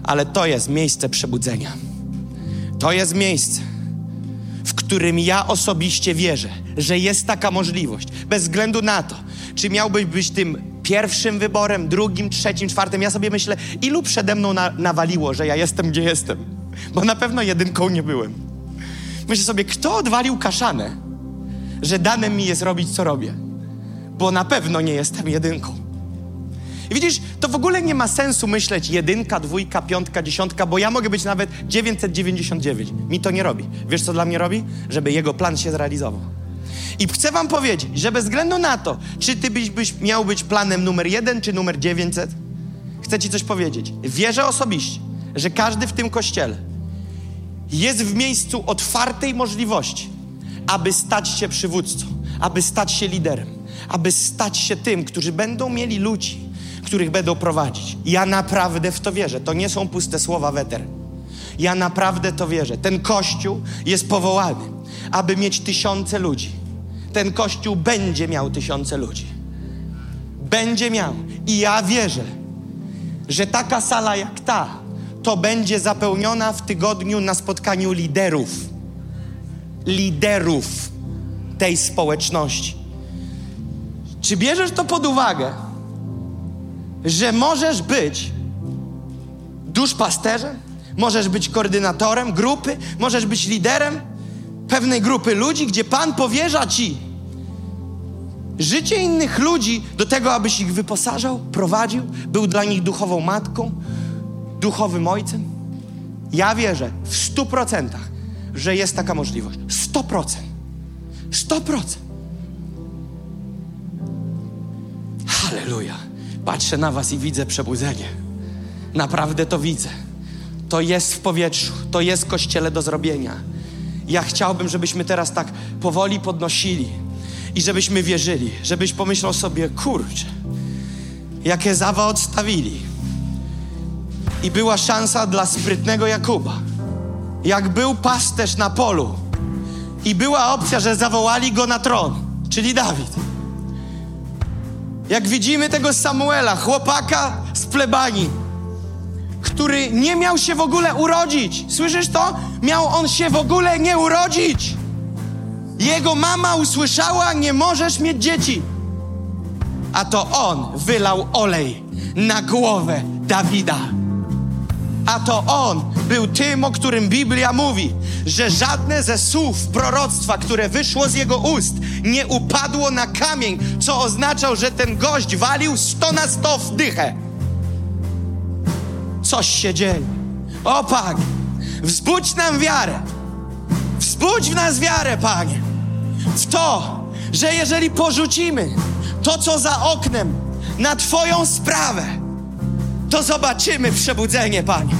Ale to jest miejsce przebudzenia. To jest miejsce, w którym ja osobiście wierzę, że jest taka możliwość, bez względu na to, czy miałbyś być tym pierwszym wyborem, drugim, trzecim, czwartym. Ja sobie myślę, ilu przede mną na, nawaliło, że ja jestem, gdzie jestem. Bo na pewno jedynką nie byłem. Myślę sobie, kto odwalił kaszanę, że dane mi jest robić, co robię bo na pewno nie jestem jedynką. I widzisz, to w ogóle nie ma sensu myśleć jedynka, dwójka, piątka, dziesiątka, bo ja mogę być nawet 999. Mi to nie robi. Wiesz, co dla mnie robi? Żeby jego plan się zrealizował. I chcę wam powiedzieć, że bez względu na to, czy ty byś, byś miał być planem numer jeden, czy numer 900, chcę ci coś powiedzieć. Wierzę osobiście, że każdy w tym kościele jest w miejscu otwartej możliwości, aby stać się przywódcą, aby stać się liderem, aby stać się tym, którzy będą mieli ludzi, których będą prowadzić. Ja naprawdę w to wierzę. To nie są puste słowa weter. Ja naprawdę to wierzę. Ten kościół jest powołany, aby mieć tysiące ludzi. Ten kościół będzie miał tysiące ludzi. Będzie miał. I ja wierzę, że taka sala jak ta, to będzie zapełniona w tygodniu na spotkaniu liderów. Liderów tej społeczności. Czy bierzesz to pod uwagę, że możesz być duszpasterzem, możesz być koordynatorem grupy, możesz być liderem pewnej grupy ludzi, gdzie Pan powierza ci życie innych ludzi do tego, abyś ich wyposażał, prowadził, był dla nich duchową matką, duchowym ojcem? Ja wierzę w stu procentach, że jest taka możliwość. Sto procent. Sto procent. Halleluja. Patrzę na was i widzę przebudzenie. Naprawdę to widzę. To jest w powietrzu. To jest kościele do zrobienia. Ja chciałbym, żebyśmy teraz tak powoli podnosili i żebyśmy wierzyli, żebyś pomyślał sobie, kurczę, jakie zawa odstawili. I była szansa dla sprytnego Jakuba. Jak był pasterz na polu i była opcja, że zawołali go na tron, czyli Dawid. Jak widzimy tego Samuela, chłopaka z plebanii, który nie miał się w ogóle urodzić. Słyszysz to? Miał on się w ogóle nie urodzić. Jego mama usłyszała: Nie możesz mieć dzieci. A to on wylał olej na głowę Dawida. A to on był tym, o którym Biblia mówi, że żadne ze słów proroctwa, które wyszło z jego ust, nie upadło na kamień, co oznaczał, że ten gość walił sto na sto w dychę. Coś się dzieje. O Panie, wzbudź nam wiarę. Wzbudź w nas wiarę, Panie. W to, że jeżeli porzucimy to, co za oknem, na Twoją sprawę, to zobaczymy przebudzenie, Panie.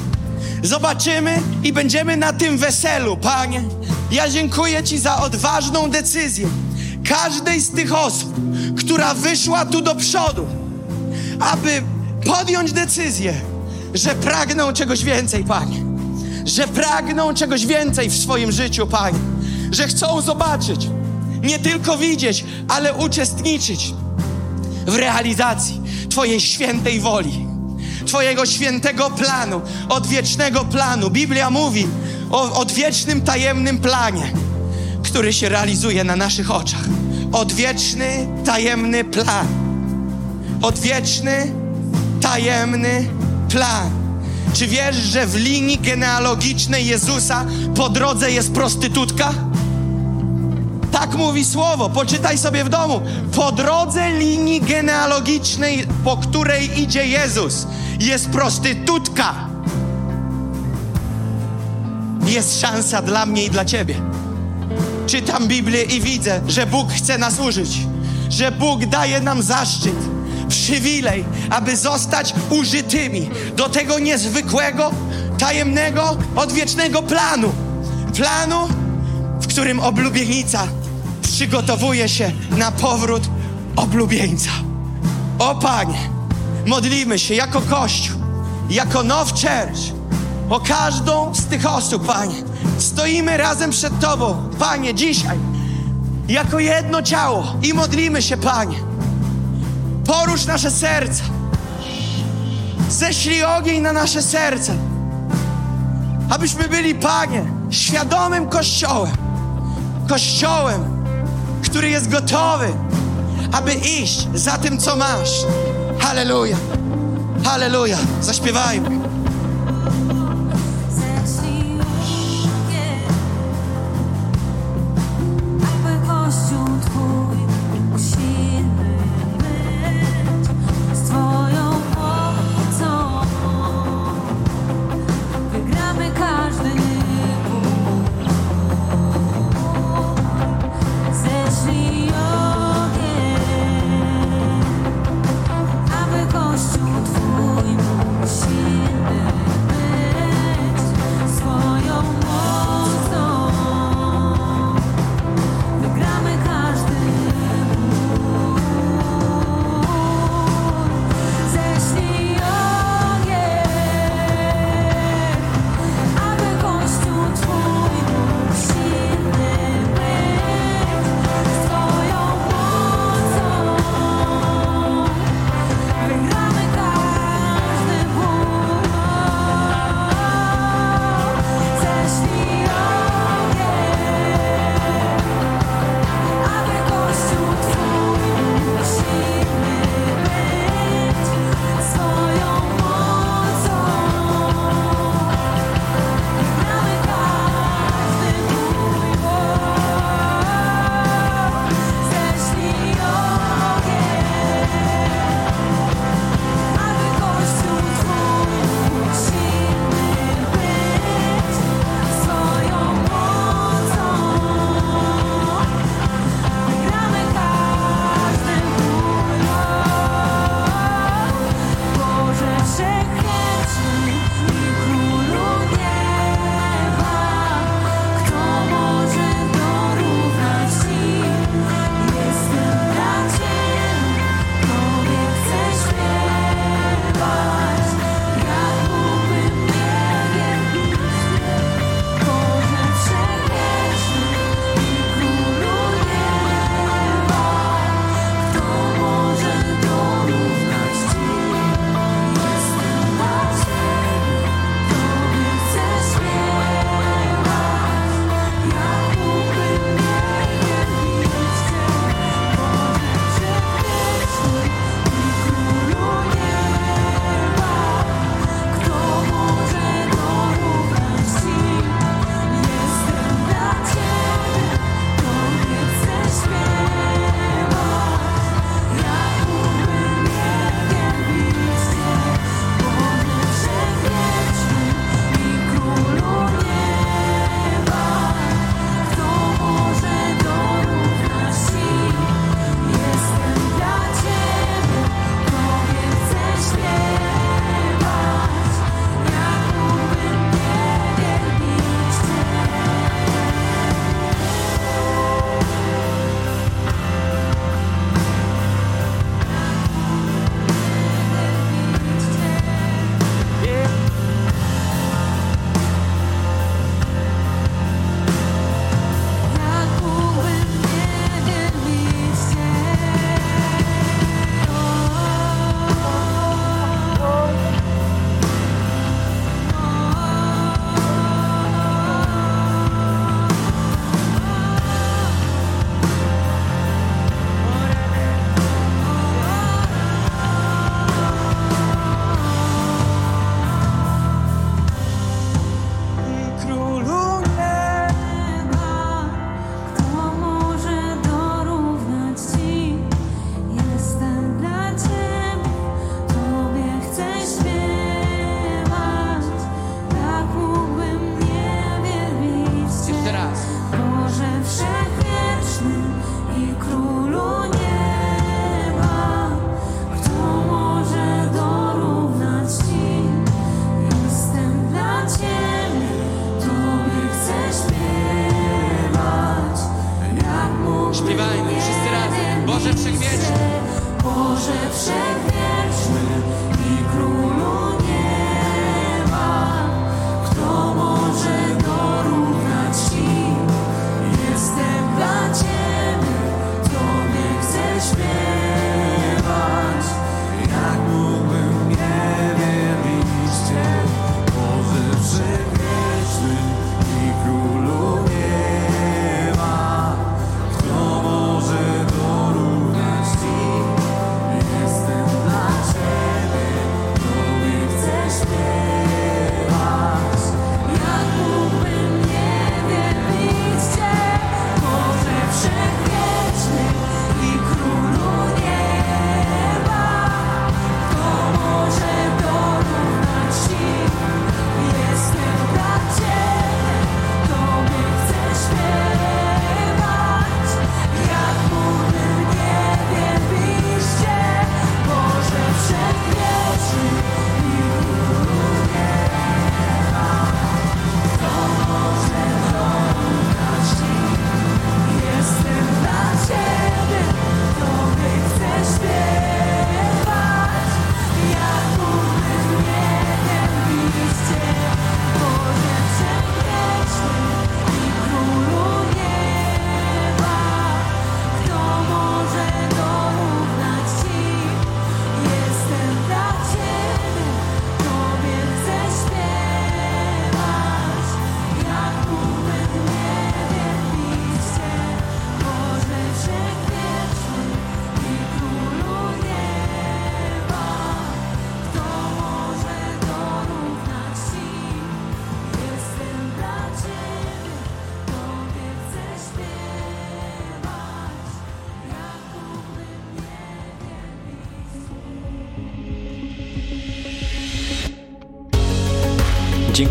Zobaczymy i będziemy na tym weselu, Panie. Ja dziękuję Ci za odważną decyzję każdej z tych osób, która wyszła tu do przodu, aby podjąć decyzję, że pragną czegoś więcej, Panie. Że pragną czegoś więcej w swoim życiu, Panie. Że chcą zobaczyć, nie tylko widzieć, ale uczestniczyć w realizacji Twojej świętej woli. Twojego świętego planu, odwiecznego planu. Biblia mówi o odwiecznym, tajemnym planie, który się realizuje na naszych oczach. Odwieczny, tajemny plan. Odwieczny, tajemny plan. Czy wiesz, że w linii genealogicznej Jezusa po drodze jest prostytutka? Tak mówi słowo, poczytaj sobie w domu. Po drodze linii genealogicznej, po której idzie Jezus, jest prostytutka. Jest szansa dla mnie i dla ciebie. Czytam Biblię i widzę, że Bóg chce nas użyć, że Bóg daje nam zaszczyt, przywilej, aby zostać użytymi do tego niezwykłego, tajemnego, odwiecznego planu. Planu, w którym oblubienica przygotowuje się na powrót oblubieńca. O Panie, modlimy się jako Kościół, jako Now Church, o każdą z tych osób, Panie. Stoimy razem przed Tobą, Panie, dzisiaj, jako jedno ciało i modlimy się, Panie. Porusz nasze serca. Ześlij ogień na nasze serce. Abyśmy byli, Panie, świadomym Kościołem. Kościołem, który jest gotowy, aby iść za tym, co masz. Halleluja. Halleluja. Zaśpiewajmy.